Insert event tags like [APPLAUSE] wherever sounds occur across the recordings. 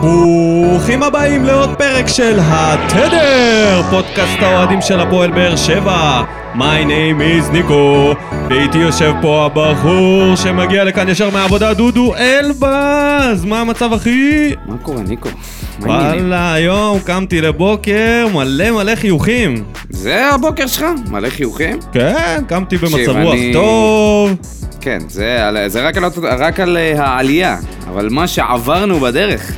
ברוכים הבאים לעוד פרק של התדר, פודקאסט האוהדים של הפועל באר שבע. My name is ניקו, ואיתי יושב פה הבחור שמגיע לכאן ישר מהעבודה, דודו אלבז. מה המצב אחי? מה קורה, ניקו? וואלה, היום קמתי לבוקר מלא מלא חיוכים. זה הבוקר שלך? מלא חיוכים? כן, קמתי במצב רוח אני- טוב. כן, זה, זה רק, על, רק על אה, העלייה, אבל מה שעברנו בדרך,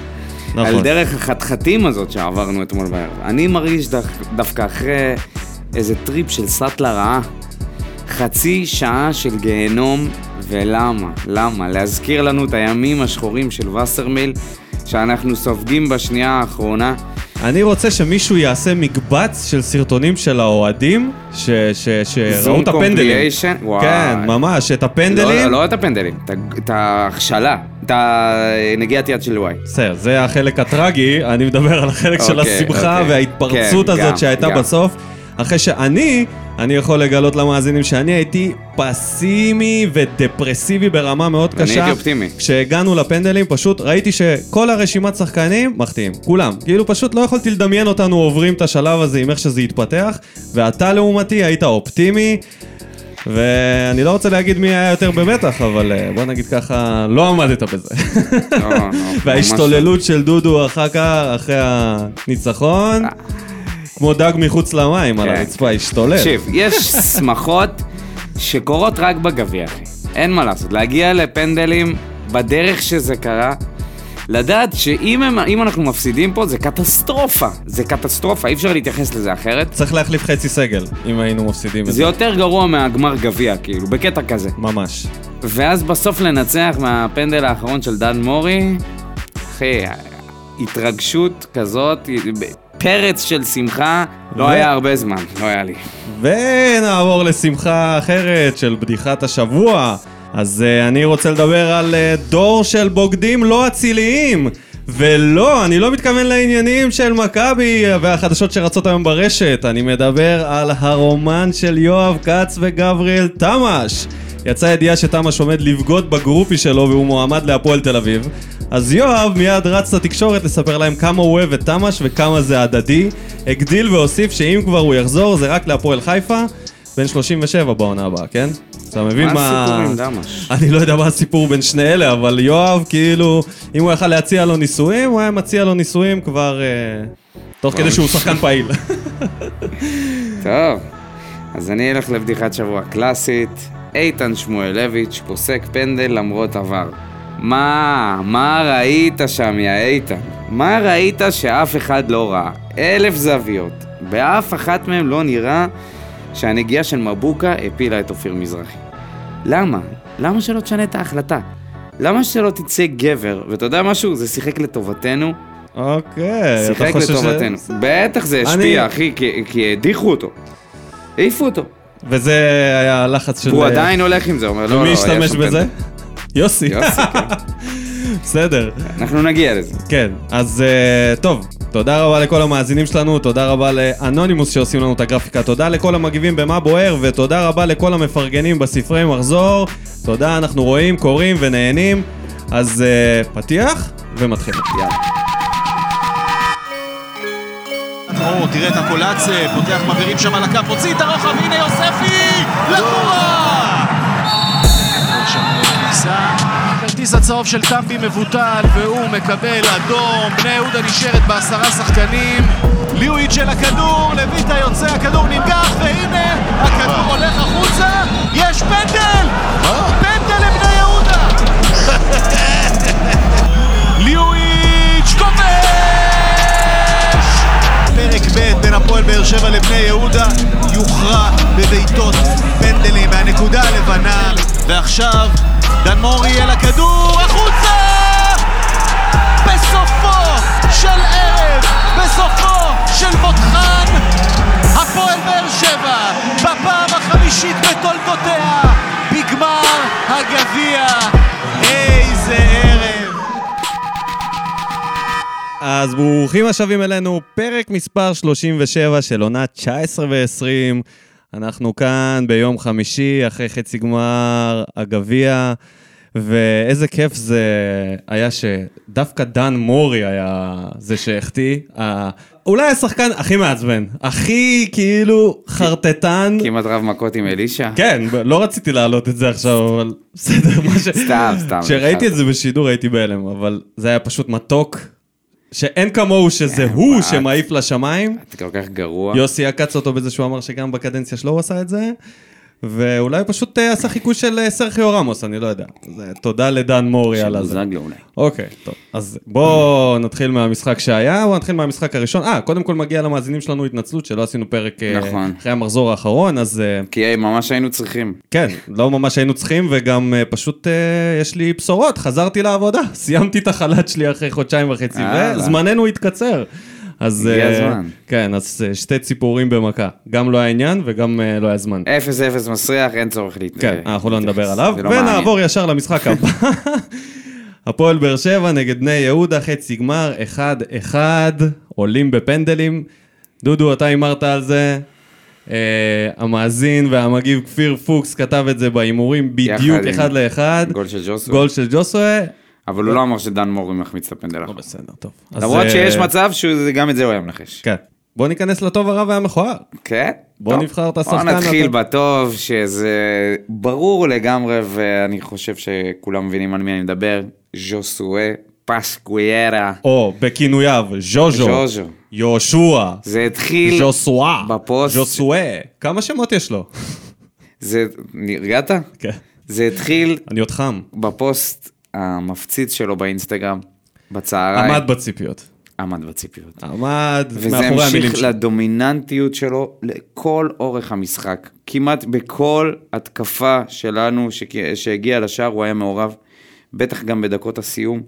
נכון. על דרך החתחתים הזאת שעברנו אתמול בערב. אני מרגיש דו, דווקא אחרי איזה טריפ של סאטלה רעה, חצי שעה של גיהנום, ולמה? למה? להזכיר לנו את הימים השחורים של וסרמיל, שאנחנו סופגים בשנייה האחרונה. אני רוצה שמישהו יעשה מקבץ של סרטונים של האוהדים ש- ש- שראו את הפנדלים. וואי. כן, ממש, את הפנדלים. לא, לא את הפנדלים, את ה- את ההכשלה, את הנגיעת יד של וואי. בסדר, זה החלק הטרגי, אני מדבר על החלק של אוקיי, השמחה אוקיי. וההתפרצות כן, הזאת גם, שהייתה גם. בסוף. אחרי שאני, אני יכול לגלות למאזינים שאני הייתי פסימי ודפרסיבי ברמה מאוד אני קשה. הייתי אופטימי. כשהגענו לפנדלים, פשוט ראיתי שכל הרשימת שחקנים מחטיאים, כולם. כאילו פשוט לא יכולתי לדמיין אותנו עוברים את השלב הזה עם איך שזה יתפתח, ואתה לעומתי היית אופטימי. ואני לא רוצה להגיד מי היה יותר במתח, אבל אה, בוא נגיד ככה, לא עמדת בזה. לא, לא, [LAUGHS] וההשתוללות של דודו אחר כך, אחרי הניצחון, כמו דג מחוץ למים על כן. הרצפה, השתולל. תקשיב, יש שמחות שקורות רק בגביע, אחי. אין מה לעשות. להגיע לפנדלים בדרך שזה קרה, לדעת שאם הם, אם אנחנו מפסידים פה, זה קטסטרופה. זה קטסטרופה, אי אפשר להתייחס לזה אחרת. צריך להחליף חצי סגל, אם היינו מפסידים את זה זה. יותר גרוע מהגמר גביע, כאילו, בקטע כזה. ממש. ואז בסוף לנצח מהפנדל האחרון של דן מורי, אחי, התרגשות כזאת, פרץ של שמחה, לא ו- היה הרבה זמן, לא היה לי. ונעבור לשמחה אחרת של בדיחת השבוע. אז uh, אני רוצה לדבר על uh, דור של בוגדים לא אציליים. ולא, אני לא מתכוון לעניינים של מכבי והחדשות שרצות היום ברשת. אני מדבר על הרומן של יואב כץ וגבריאל תמש. יצאה ידיעה שתמש עומד לבגוד בגרופי שלו והוא מועמד להפועל תל אביב. אז יואב מיד רץ לתקשורת לספר להם כמה הוא אוהב את תמש וכמה זה הדדי. הגדיל והוסיף שאם כבר הוא יחזור זה רק להפועל חיפה. בן 37 בעונה הבאה, כן? אתה מבין מה... מה הסיפור עם דמש? [LAUGHS] אני לא יודע מה הסיפור בין שני אלה, אבל יואב, כאילו, אם הוא יכל להציע לו נישואים, הוא היה מציע לו נישואים כבר... אה, תוך כדי שהוא שחקן פעיל. [LAUGHS] טוב, אז אני אלך לבדיחת שבוע קלאסית. איתן שמואלביץ' פוסק פנדל למרות עבר. מה, מה ראית שם, יא איתן? מה ראית שאף אחד לא ראה? אלף זוויות. באף אחת מהן לא נראה שהנגיעה של מבוקה הפילה את אופיר מזרחי. למה? למה שלא תשנה את ההחלטה? למה שלא תצא גבר? ואתה יודע משהו? זה שיחק לטובתנו. אוקיי, שיחק חושב ש... לטובתנו. בטח זה אני- השפיע, אחי, כי- כי הדיחו אותו. העיפו אותו. וזה היה הלחץ של... והוא עדיין הולך עם זה, אומר, לא, לא, היה השתמש בזה? יוסי. יוסי, כן. [LAUGHS] בסדר. אנחנו נגיע לזה. כן, אז uh, טוב, תודה רבה לכל המאזינים שלנו, תודה רבה לאנונימוס שעושים לנו את הגרפיקה, תודה לכל המגיבים במה בוער, ותודה רבה לכל המפרגנים בספרי מחזור. תודה, אנחנו רואים, קוראים ונהנים. אז uh, פתיח ומתחילים. יאללה. או, תראה את הקולאצה, פותח מבערים שם על הקו, מוציא את הרוחב, הנה יוספי! לקורה! שם כניסה. כרטיס הצהוב של טמבי מבוטל, והוא מקבל אדום. בני יהודה נשארת בעשרה שחקנים. ליואיץ' של הכדור, לויטה יוצא, הכדור ננגח, והנה, הכדור הולך החוצה, יש פנדל! פנדל לבני יהודה! [LAUGHS] ב' בין הפועל באר שבע לבני יהודה יוכרע בבעיטות פנדלים מהנקודה הלבנה. ועכשיו דן מורי אל הכדור החוצה! בסופו של ערב, בסופו של מותחן הפועל באר שבע בפעם החמישית בתולדותיה בגמר הגביע. איזה ערב אז ברוכים השבים אלינו, פרק מספר 37 של עונה 19 ו-20. אנחנו כאן ביום חמישי, אחרי חצי גמר הגביע, ואיזה כיף זה היה שדווקא דן מורי היה זה שהחטיא. אולי השחקן הכי מעצבן, הכי כאילו חרטטן. כמעט רב מכות עם אלישע? כן, לא רציתי להעלות את זה עכשיו, אבל בסדר, מה ש... סתם, סתם. כשראיתי את זה בשידור הייתי בהלם, אבל זה היה פשוט מתוק, שאין כמוהו שזה אין הוא. שמעיף לשמיים. אתה כל כך גרוע. יוסי עקץ אותו בזה שהוא אמר שגם בקדנציה שלו הוא עשה את זה, ואולי פשוט אה, עשה חיקוי של אה, סרחיו רמוס, אני לא יודע. זה, תודה לדן מורי על הזה. בוזגלו אולי. אוקיי, טוב. אז בואו נתחיל מהמשחק שהיה, בואו נתחיל מהמשחק הראשון. אה, קודם כל מגיע למאזינים שלנו התנצלות שלא עשינו פרק אה, נכון. אחרי המחזור האחרון, אז כי ממש היינו צריכים. כן, לא ממש היינו צריכים, וגם פשוט יש לי בשורות, חזרתי לעבודה, [LAUGHS] סיימתי את החל"ת שלי אחרי חודשיים וחצי. וזמננו התקצר. אז הגיע אה, הזמן. כן, אז אה, שתי ציפורים במכה. גם לא היה עניין וגם אה, לא היה זמן. אפס אפס מסריח, אין צורך להתנגד. כן, אנחנו לא נדבר עליו, לא ונעבור ישר למשחק הבא. [LAUGHS] הפועל באר שבע נגד בני יהודה, חצי גמר, 1-1, עולים בפנדלים. דודו, אתה הימרת על זה. Uh, המאזין והמגיב כפיר פוקס כתב את זה בהימורים בדיוק אחד לאחד. גול של ג'וסו. גול של ג'וסווה. אבל הוא לא אמר שדן מורי מחמיץ את הפנדל האחרון. בסדר, טוב. למרות אה, שיש מצב שגם את זה הוא היה מנחש. כן. בוא ניכנס לטוב הרע והמכוער. כן? בוא טוב. נבחר את השחקן בוא נתחיל. בטוב, שזה ברור לגמרי, ואני חושב שכולם מבינים על מי אני מדבר. ז'וסואה פסקוויירה. או בכינויו, ז'וז'ו, ז'וז'ו. יהושע, זה התחיל ז'וסואה, בפוסט. ז'וסואה. כמה שמות יש לו? זה... נרגעת? כן. זה התחיל אני עוד חם. בפוסט המפציץ שלו באינסטגרם, בצהריים. עמד בציפיות. עמד בציפיות. עמד וזה המשיך. לדומיננטיות שלו לכל אורך המשחק. כמעט בכל התקפה שלנו שק- שהגיעה לשער הוא היה מעורב, בטח גם בדקות הסיום.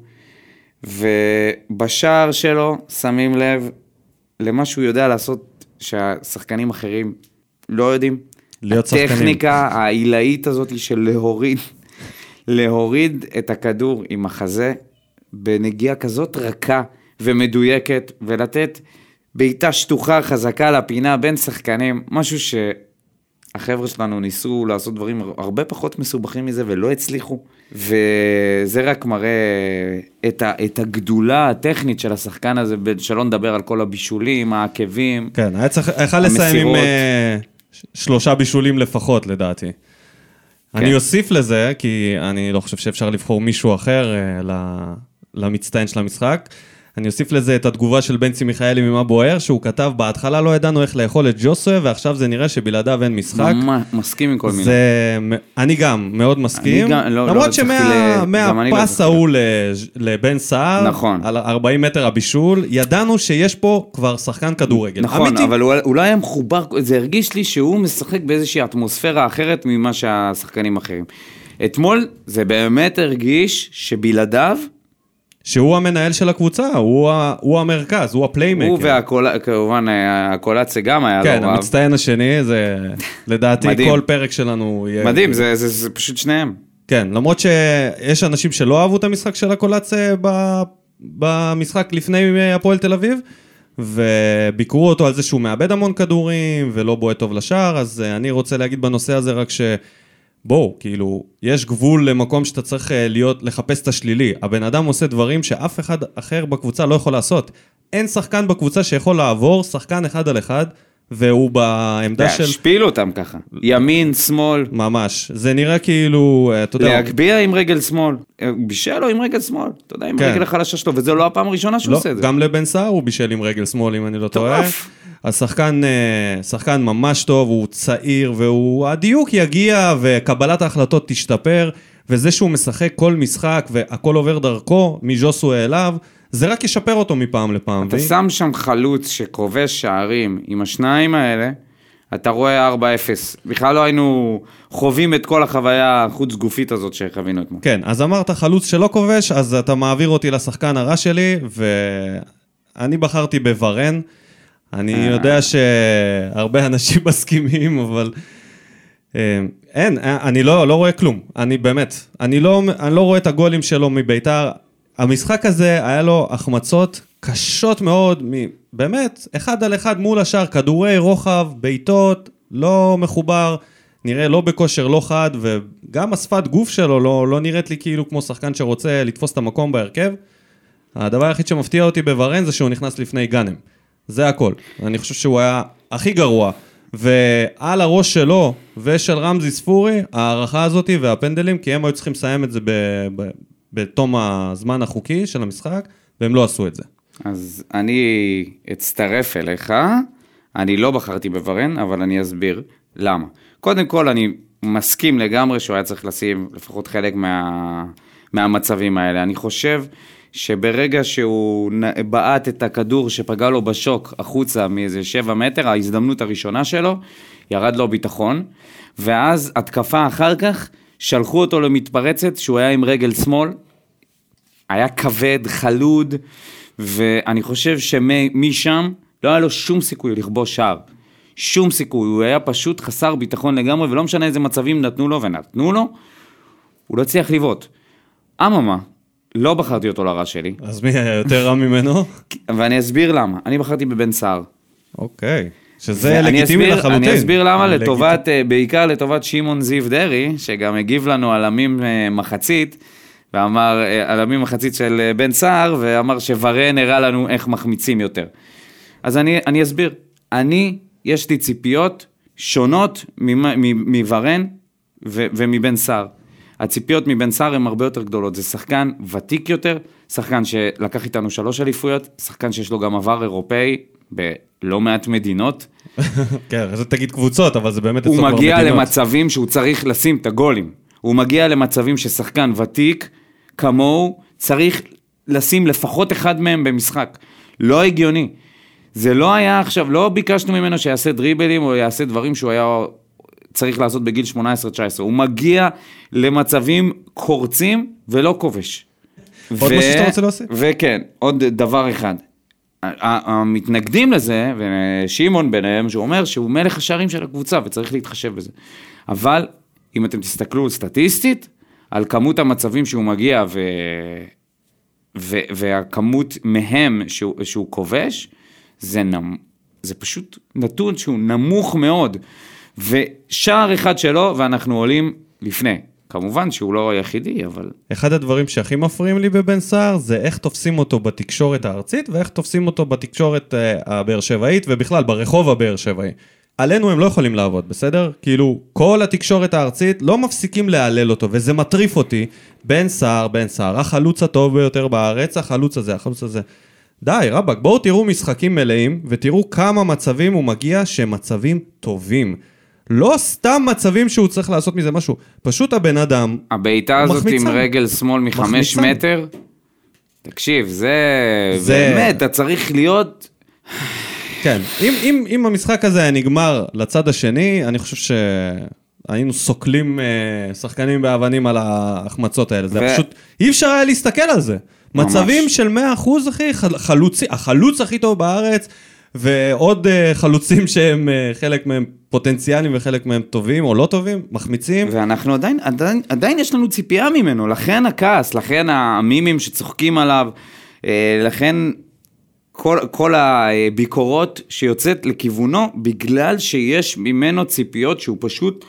ובשער שלו שמים לב למה שהוא יודע לעשות שהשחקנים אחרים לא יודעים. להיות שחקנים. הטכניקה העילאית הזאת של להוריד, להוריד את הכדור עם החזה בנגיעה כזאת רכה ומדויקת, ולתת בעיטה שטוחה חזקה לפינה בין שחקנים, משהו שהחבר'ה שלנו ניסו לעשות דברים הרבה פחות מסובכים מזה ולא הצליחו, וזה רק מראה את, ה, את הגדולה הטכנית של השחקן הזה, שלא נדבר על כל הבישולים, העקבים. כן, היה צריך, יכל לסיים עם ש- שלושה בישולים לפחות, לדעתי. אני אוסיף לזה, כי אני לא חושב שאפשר לבחור מישהו אחר אה, למצטיין של המשחק. אני אוסיף לזה את התגובה של בנצי מיכאלי ממה בוער, שהוא כתב, בהתחלה לא ידענו איך לאכול את ג'וסווה, ועכשיו זה נראה שבלעדיו אין משחק. ממש, מסכים עם כל מיני. זה, אני גם מאוד מסכים, גם- לא- לא למרות לא שמהפס הצלחתי. ההוא לז'- לבן סער, נכון. על 40 מטר הבישול, ידענו שיש פה כבר שחקן כדורגל. נכון, אמיתי. אבל הוא, הוא לא היה מחובר, זה הרגיש לי שהוא משחק באיזושהי אטמוספירה אחרת ממה שהשחקנים האחרים. אתמול זה באמת הרגיש שבלעדיו, שהוא המנהל של הקבוצה, הוא, ה, הוא המרכז, הוא הפליימקר. הוא וכמובן הקולציה גם היה כן, לא רב. המצטיין השני, זה לדעתי מדהים. כל פרק שלנו יהיה... מדהים, זה, זה, זה פשוט שניהם. כן, למרות שיש אנשים שלא אהבו את המשחק של הקולציה ב- במשחק לפני הפועל תל אביב, וביקרו אותו על זה שהוא מאבד המון כדורים ולא בועט טוב לשער, אז אה, אני רוצה להגיד בנושא הזה רק ש... בואו, כאילו, יש גבול למקום שאתה צריך אה, להיות, לחפש את השלילי. הבן אדם עושה דברים שאף אחד אחר בקבוצה לא יכול לעשות. אין שחקן בקבוצה שיכול לעבור שחקן אחד על אחד, והוא בעמדה של... השפילו אותם ככה. ימין, שמאל, ממש. זה נראה כאילו, אה, אתה יודע... להגביה עם רגל שמאל. בישל לו עם רגל שמאל. אתה יודע, עם כן. רגל החלשה שלו, וזה לא הפעם הראשונה שהוא לא, עושה את זה. גם לבן סער הוא בישל עם רגל שמאל, אם אני לא טועה. אז שחקן, אה, שחקן ממש טוב, הוא צעיר, והוא... הדיוק יגיע וקבלת ההחלטות תשתפר, וזה שהוא משחק כל משחק והכל עובר דרכו, מז'וסו אליו, זה רק ישפר אותו מפעם לפעם. אתה והיא- שם שם חלוץ שכובש שערים עם השניים האלה, אתה רואה 4-0. בכלל לא היינו חווים את כל החוויה החוץ גופית הזאת שחווינו אתמול. כן, אז אמרת חלוץ שלא כובש, אז אתה מעביר אותי לשחקן הרע שלי, ואני בחרתי בוורן. אני אה. יודע שהרבה אנשים [LAUGHS] מסכימים, אבל אה, אין, אה, אני לא, לא רואה כלום. אני באמת, אני לא, אני לא רואה את הגולים שלו מביתר. המשחק הזה, היה לו החמצות קשות מאוד, מ- באמת, אחד על אחד מול השאר, כדורי רוחב, בעיטות, לא מחובר. נראה לא בכושר לא חד, וגם השפת גוף שלו לא, לא נראית לי כאילו כמו שחקן שרוצה לתפוס את המקום בהרכב. הדבר היחיד שמפתיע אותי בוורן זה שהוא נכנס לפני גאנם. זה הכל. אני חושב שהוא היה הכי גרוע. ועל הראש שלו ושל רמזי ספורי, ההערכה הזאת והפנדלים, כי הם היו צריכים לסיים את זה בתום הזמן החוקי של המשחק, והם לא עשו את זה. אז אני אצטרף אליך, אני לא בחרתי בוורן, אבל אני אסביר למה. קודם כל, אני מסכים לגמרי שהוא היה צריך לשים לפחות חלק מה, מהמצבים האלה. אני חושב שברגע שהוא בעט את הכדור שפגע לו בשוק החוצה מאיזה שבע מטר, ההזדמנות הראשונה שלו, ירד לו ביטחון, ואז התקפה אחר כך, שלחו אותו למתפרצת שהוא היה עם רגל שמאל, היה כבד, חלוד, ואני חושב שמשם לא היה לו שום סיכוי לכבוש שער. שום סיכוי, הוא היה פשוט חסר ביטחון לגמרי, ולא משנה איזה מצבים נתנו לו ונתנו לו, הוא לא הצליח לבעוט. אממה, לא בחרתי אותו לרע שלי, אז מי היה יותר רע ממנו? [LAUGHS] ואני אסביר למה. אני בחרתי בבן סער. אוקיי. שזה לגיטימי לחלוטין. אני אסביר למה, לגיטימי. לטובת, אה, בעיקר לטובת שמעון זיו דרעי, שגם הגיב לנו על עמים אה, מחצית, ואמר, אה, על עמים מחצית של אה, בן סער, ואמר שוורן הראה לנו איך מחמיצים יותר. אז אני, אני אסביר. אני, יש לי ציפיות שונות מוורן ומבן סער. הציפיות מבן סער הן הרבה יותר גדולות. זה שחקן ותיק יותר, שחקן שלקח איתנו שלוש אליפויות, שחקן שיש לו גם עבר אירופאי בלא מעט מדינות. [LAUGHS] כן, אז תגיד קבוצות, אבל זה באמת הוא אצלו כבר מגיע מדינות. למצבים שהוא צריך לשים את הגולים. הוא מגיע למצבים ששחקן ותיק כמוהו צריך לשים לפחות אחד מהם במשחק. לא הגיוני. זה לא היה עכשיו, לא ביקשנו ממנו שיעשה דריבלים או יעשה דברים שהוא היה צריך לעשות בגיל 18-19. הוא מגיע למצבים קורצים ולא כובש. עוד משהו שאתה רוצה להוסיף? וכן, עוד דבר אחד. המתנגדים לזה, ושמעון ביניהם, שהוא אומר שהוא מלך השערים של הקבוצה וצריך להתחשב בזה. אבל אם אתם תסתכלו סטטיסטית, על כמות המצבים שהוא מגיע ו... ו... והכמות מהם שהוא, שהוא כובש, זה, נמ... זה פשוט נתון שהוא נמוך מאוד. ושער אחד שלו, ואנחנו עולים לפני. כמובן שהוא לא היחידי, אבל... אחד הדברים שהכי מפריעים לי בבן סער זה איך תופסים אותו בתקשורת הארצית ואיך תופסים אותו בתקשורת אה, הבאר שבעית ובכלל ברחוב הבאר שבעי. עלינו הם לא יכולים לעבוד, בסדר? כאילו, כל התקשורת הארצית לא מפסיקים להלל אותו, וזה מטריף אותי. בן סער, בן סער, החלוץ הטוב ביותר בארץ, החלוץ הזה, החלוץ הזה. די, רבאק, בואו תראו משחקים מלאים, ותראו כמה מצבים הוא מגיע שהם מצבים טובים. לא סתם מצבים שהוא צריך לעשות מזה משהו, פשוט הבן אדם הבעיטה הזאת מחמיצן. עם רגל שמאל מחמש. מטר, תקשיב, זה... זה- באמת, אתה צריך להיות... כן, אם, אם, אם המשחק הזה היה נגמר לצד השני, אני חושב שהיינו סוקלים אה, שחקנים באבנים על ההחמצות האלה. זה ו- פשוט, אי אפשר היה להסתכל על זה. ממש. מצבים של 100% אחי, חל- חלוצי, החלוץ הכי טוב בארץ, ועוד אה, חלוצים שהם, אה, חלק מהם פוטנציאליים וחלק מהם טובים או לא טובים, מחמיצים. ואנחנו עדיין, עדיין, עדיין יש לנו ציפייה ממנו, לכן הכעס, לכן המימים שצוחקים עליו, אה, לכן כל, כל הביקורות שיוצאת לכיוונו, בגלל שיש ממנו ציפיות שהוא פשוט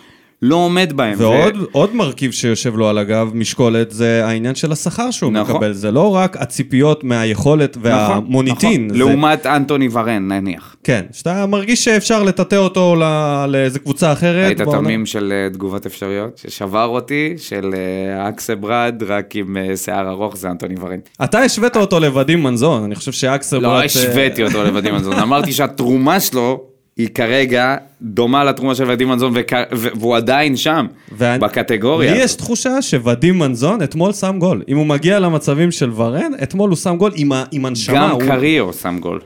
לא עומד בהן. ועוד עוד מרכיב שיושב לו על הגב, משקולת, זה העניין של השכר שהוא נכון. מקבל. זה לא רק הציפיות מהיכולת והמוניטין. נכון, זה- לעומת אנטוני ורן, נניח. כן, שאתה מרגיש שאפשר לטאטא אותו ל- לאיזה קבוצה אחרת. בעונה. המים של אה, תגובות אפשריות? ששבר אותי, של אה, אקסה ברד, רק עם אה, שיער ארוך, זה אנטוני ורן. אתה השווית אותו לוודים מנזון, אני חושב שאקסר לא השוויתי אותו לוודים מנזון, [LAUGHS] אמרתי שהתרומה שלו היא כרגע דומה לתרומה של ודים מנזון, וכ- והוא עדיין שם, ואני- בקטגוריה. לי. יש תחושה שוודים מנזון אתמול שם גול. אם הוא מגיע למצבים של ורן, אתמול הוא שם גול עם, ה- עם הנשמה, גם הוא- קריו שם גול,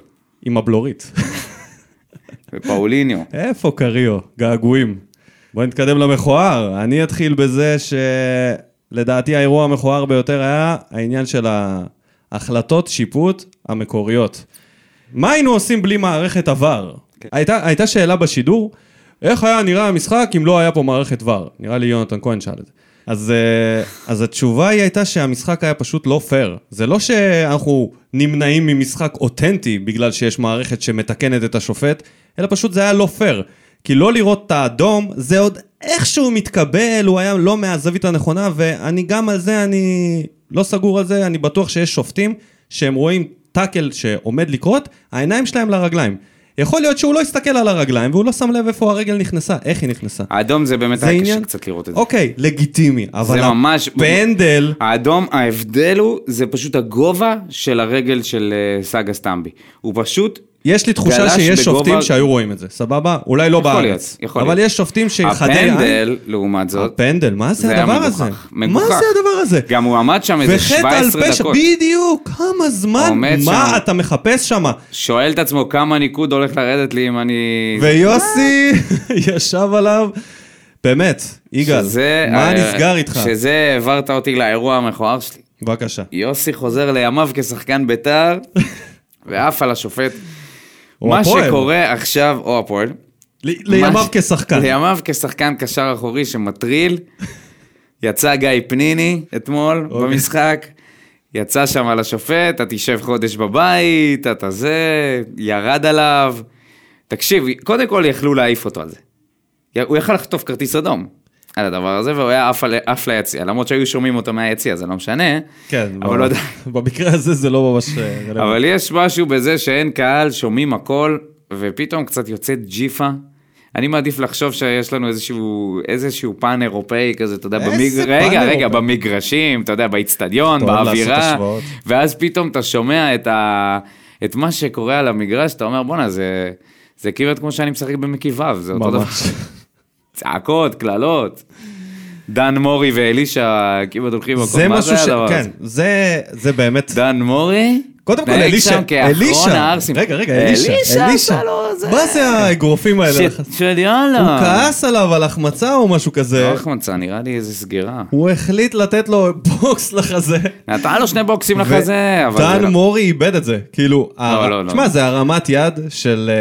עם הבלורית. [LAUGHS] ופאוליניו. איפה קריו? געגועים. בוא נתקדם למכוער. אני אתחיל בזה שלדעתי האירוע המכוער ביותר היה העניין של ההחלטות שיפוט המקוריות. מה היינו עושים בלי מערכת עבר? כן. הייתה, הייתה שאלה בשידור, איך היה נראה המשחק אם לא היה פה מערכת ור? נראה לי יונתן כהן שאל את זה. אז, אה, אז התשובה היא הייתה שהמשחק היה פשוט לא פייר. זה לא שאנחנו נמנעים ממשחק אותנטי בגלל שיש מערכת שמתקנת את השופט, אלא פשוט זה היה לא פייר. כי לא לראות את האדום, זה עוד איכשהו מתקבל, הוא היה לא מהזווית הנכונה, ואני גם על זה, אני לא סגור על זה, אני בטוח שיש שופטים שהם רואים טאקל שעומד לקרות, העיניים שלהם לרגליים. יכול להיות שהוא לא הסתכל על הרגליים והוא לא שם לב איפה הרגל נכנסה, איך היא נכנסה. האדום זה באמת זה היה קשה עניין? קצת לראות את זה. אוקיי, לגיטימי, אבל זה ממש... הפנדל, האדום, ההבדל הוא, זה פשוט הגובה של הרגל של אה, סאגה סטמבי. הוא פשוט... יש לי תחושה שיש בגובה- שופטים שהיו רואים את זה, סבבה? אולי לא יכול בארץ. להיות, יכול אבל להיות. יש שופטים שחדי עין... הפנדל, לעומת זאת, הפנדל, מה זה זה הדבר הזה? מגוחך, מה מגוחך. זה הדבר הזה? גם הוא עמד שם איזה וחטא על 17 פשע, דקות. בדיוק, כמה זמן, מה שם. אתה מחפש שם? שואל את עצמו כמה ניקוד הולך לרדת לי אם אני... ויוסי [LAUGHS] ישב עליו, באמת, יגאל, שזה, מה אה, נסגר איתך? שזה העברת אותי לאירוע המכוער שלי. בבקשה. יוסי חוזר לימיו כשחקן בית"ר, [LAUGHS] ועף על השופט. או מה הפועל. שקורה עכשיו, או הפועל. ל- לימיו ש- כשחקן. לימיו כשחקן קשר אחורי שמטריל. יצא גיא פניני אתמול אוקיי. במשחק. יצא שם על השופט, אתה תשב חודש בבית, אתה זה, ירד עליו. תקשיב, קודם כל יכלו להעיף אותו על זה. הוא יכל לחטוף כרטיס אדום על הדבר הזה, והוא היה עף, ליציע, למרות שהיו שומעים אותו מהיציע, זה לא משנה. כן, אבל לא יודע. במקרה הזה זה לא ממש אה. אבל יש משהו בזה שאין קהל, שומעים הכל, ופתאום קצת יוצאת ג'יפה. אני מעדיף לחשוב שיש לנו איזשהו, איזשהו פן אירופאי כזה, אתה יודע, במג... רגע, רגע? במגרשים, אתה יודע, באיצטדיון, באווירה. ואז פתאום אתה שומע את, ה... את מה שקורה על המגרש, אתה אומר, בואנה, זה... זה כמעט כמו שאני משחק במקיביו, זה אותו דבר. צעקות, קללות. דן מורי ואלישע כמעט הולכים זה במקום, מה ש... הדבר הזה? כן, זה- זה באמת... דן מורי? קודם כל, אלישע, אלישע. רגע, רגע, אלישע, אלישע זה. מה זה האגרופים האלה? של יאללה. הוא כעס עליו על החמצה או משהו כזה, לא החמצה, נראה לי איזה סגירה. הוא החליט לתת לו בוקס לחזה. נתן לו שני בוקסים לחזה, אבל... דן לא- מורי איבד את זה, כאילו, לא, לא. תשמע, זה הרמת יד של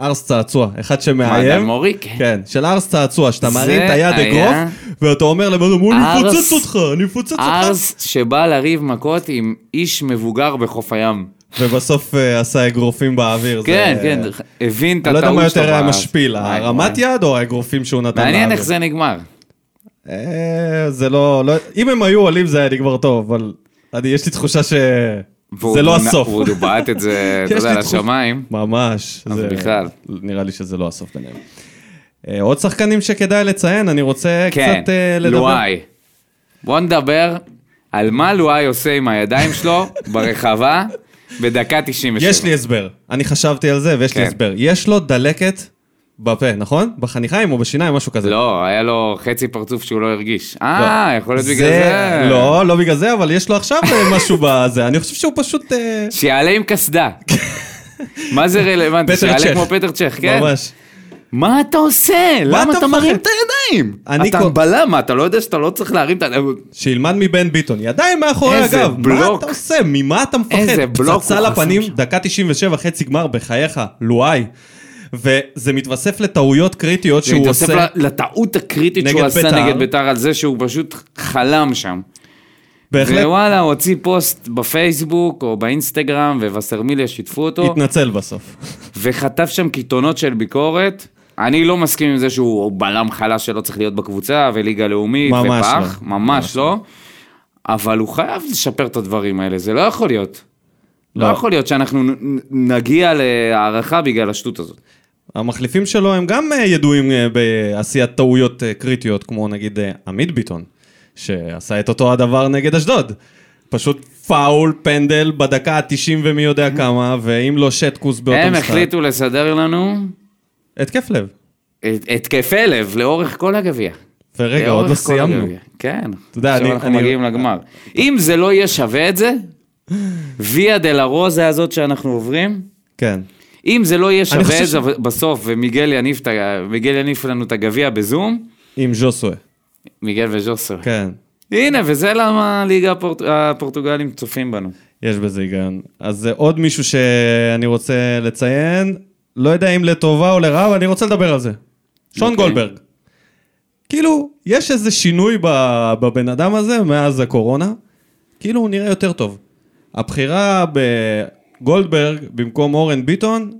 אה, ארס צעצוע, אחד מה, שמאיים, דן מורי? כן. כן, של ארס צעצוע, שאתה מרים את היד אגרוף, ואתה אומר לבן אדם, אני אפוצץ אותך, אני אפוצץ אותך, ארס שבא לריב מכות עם איש מבוגר בחוף הים. ובסוף אה, עשה אגרופים באוויר. כן, כן, הבין את אני לא יודע הטעות מה שלו. יותר היה משפיל, וואי, הרמת וואי. יד או האגרופים שהוא נתן מעניין לאוויר? איך זה נגמר. אה, זה לא, לא, אם הם היו עולים זה היה נגמר טוב, אבל יש לי תחושה שזה לא הסוף. הוא בעט את זה, [LAUGHS] אתה יודע, לשמיים. ממש. אז בכלל. נראה לי שזה לא הסוף ביניהם. אה, עוד שחקנים שכדאי לציין, אני רוצה כן, קצת אה, לדבר. לואי. בוא נדבר על מה לואי עושה עם הידיים שלו ברחבה בדקה 97. יש לי הסבר, אני חשבתי על זה ויש לי כן. הסבר. יש לו דלקת בפה, נכון? בחניכיים או בשיניים, משהו כזה. לא, היה לו חצי פרצוף שהוא לא הרגיש. אה, לא. יכול להיות בגלל זה. לא, לא בגלל זה, אבל יש לו עכשיו אה, משהו בזה. אני חושב שהוא פשוט... אה, שיעלה עם קסדה. מה זה רלוונטי? שיעלה. כמו פטר צ'ך, כן? ממש. מה אתה עושה? למה אתה? מרים את הידיים? אני אתה בלם, מה, אתה לא יודע שאתה לא צריך להרים את הידיים? שילמד מבן ביטון, ידיים מאחורי הגב. מה. אתה עושה? ממה אתה מפחד? איזה בלוק פצצה לפנים. דקה 97, חצי גמר, בחייך, לואי. וזה מתווסף לטעויות קריטיות זה שהוא מתווסף עושה. ל- לטעות הקריטית שהוא עשה בית"ר. נגד בית"ר על זה שהוא פשוט חלם שם. בהחלט ווואלה, הוא הוציא פוסט בפייסבוק או באינסטגרם, ווסרמיליה שיתפו אותו, התנצל בסוף. וחטף שם קיתונות של ביקורת. אני לא מסכים עם זה שהוא בלם חלש שלא צריך להיות בקבוצה, וליגה לאומית, ממש ופח, לא. ממש לא. אבל הוא חייב לשפר את הדברים האלה, זה לא יכול להיות. לא לא. יכול להיות שאנחנו נגיע להערכה בגלל השטות הזאת. המחליפים שלו הם גם אה, ידועים אה, בעשיית טעויות אה, קריטיות, כמו נגיד עמית ביטון, שעשה את אותו הדבר נגד אשדוד. פשוט פאול, פנדל, בדקה ה-90 ומי יודע כמה, ואם לא שטקוס באותו הם משחק. החליטו לסדר לנו התקף לב. התקפי לב לאורך כל הגביע. ורגע, עוד לא סיימנו. הגביע. כן, אתה יודע, עכשיו אני- אנחנו אני- מגיעים לגמר. אם זה לא יהיה שווה את זה, ויה דלה רוזה הזאת שאנחנו עוברים, כן. אם זה לא יהיה שווה את זה בסוף, ומיגל יניף מיגל לנו את הגביע בזום, עם ז'וסווה. מיגל וז'וסר. כן. הנה, וזה למה הליגה הפורט- הפורטוגלים צופים בנו. יש בזה היגיון. אז עוד מישהו שאני רוצה לציין, לא יודע אם לטובה או לרעה, אבל אני רוצה לדבר על זה. שון אוקיי. גולדברג. כאילו, יש איזה שינוי בבן אדם הזה מאז הקורונה, כאילו הוא נראה יותר טוב. הבחירה בגולדברג במקום אורן ביטון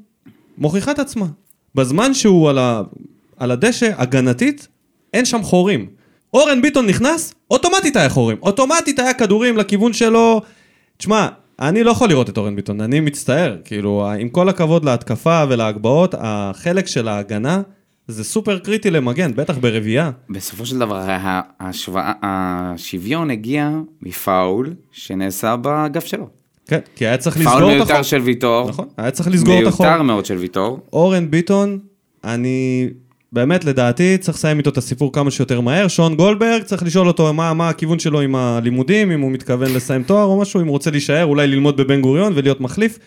מוכיחה את עצמה. בזמן שהוא על, ה... על הדשא, הגנתית, אין שם חורים. אורן ביטון נכנס, אוטומטית היה חורים. אוטומטית היה כדורים לכיוון שלו. תשמע, אני לא יכול לראות את אורן ביטון, אני מצטער. כאילו, עם כל הכבוד להתקפה ולהגבהות, החלק של ההגנה זה סופר קריטי למגן, בטח ברביעייה. בסופו של דבר, ההשוואה- השוויון הגיע מפאול שנעשה באגף שלו. כן, כי היה צריך פאול לסגור את מיותר החור. של ויטור. נכון, היה צריך לסגור את החור. מיותר מאוד של ויטור. אורן ביטון, אני באמת לדעתי צריך לסיים איתו את הסיפור כמה שיותר מהר. שון גולדברג, צריך לשאול אותו מה, מה הכיוון שלו עם הלימודים, אם הוא מתכוון לסיים תואר או משהו, אם הוא רוצה להישאר, אולי ללמוד בבן גוריון ולהיות מחליף.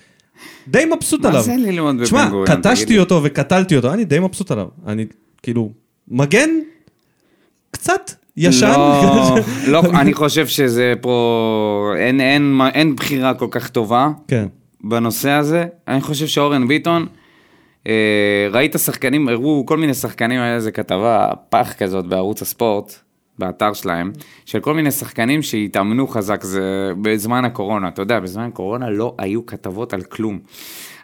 די מבסוט מה עליו. זה ללמוד בבן תשמע, גוריון, תגיד קטשתי? אותו וקטלתי אותו, אני די מבסוט עליו. אני כאילו, מגן קצת ישן. לא, [LAUGHS] לא, אני חושב שזה פה, אין, אין, אין בחירה כל כך טובה כן. בנושא הזה. אני חושב שאורן ביטון, ראית שחקנים, הראו כל מיני שחקנים, היה איזה כתבה, פח כזאת בערוץ הספורט, באתר שלהם, של כל מיני שחקנים שהתאמנו חזק, זה בזמן הקורונה, אתה יודע, בזמן הקורונה לא היו כתבות על כלום.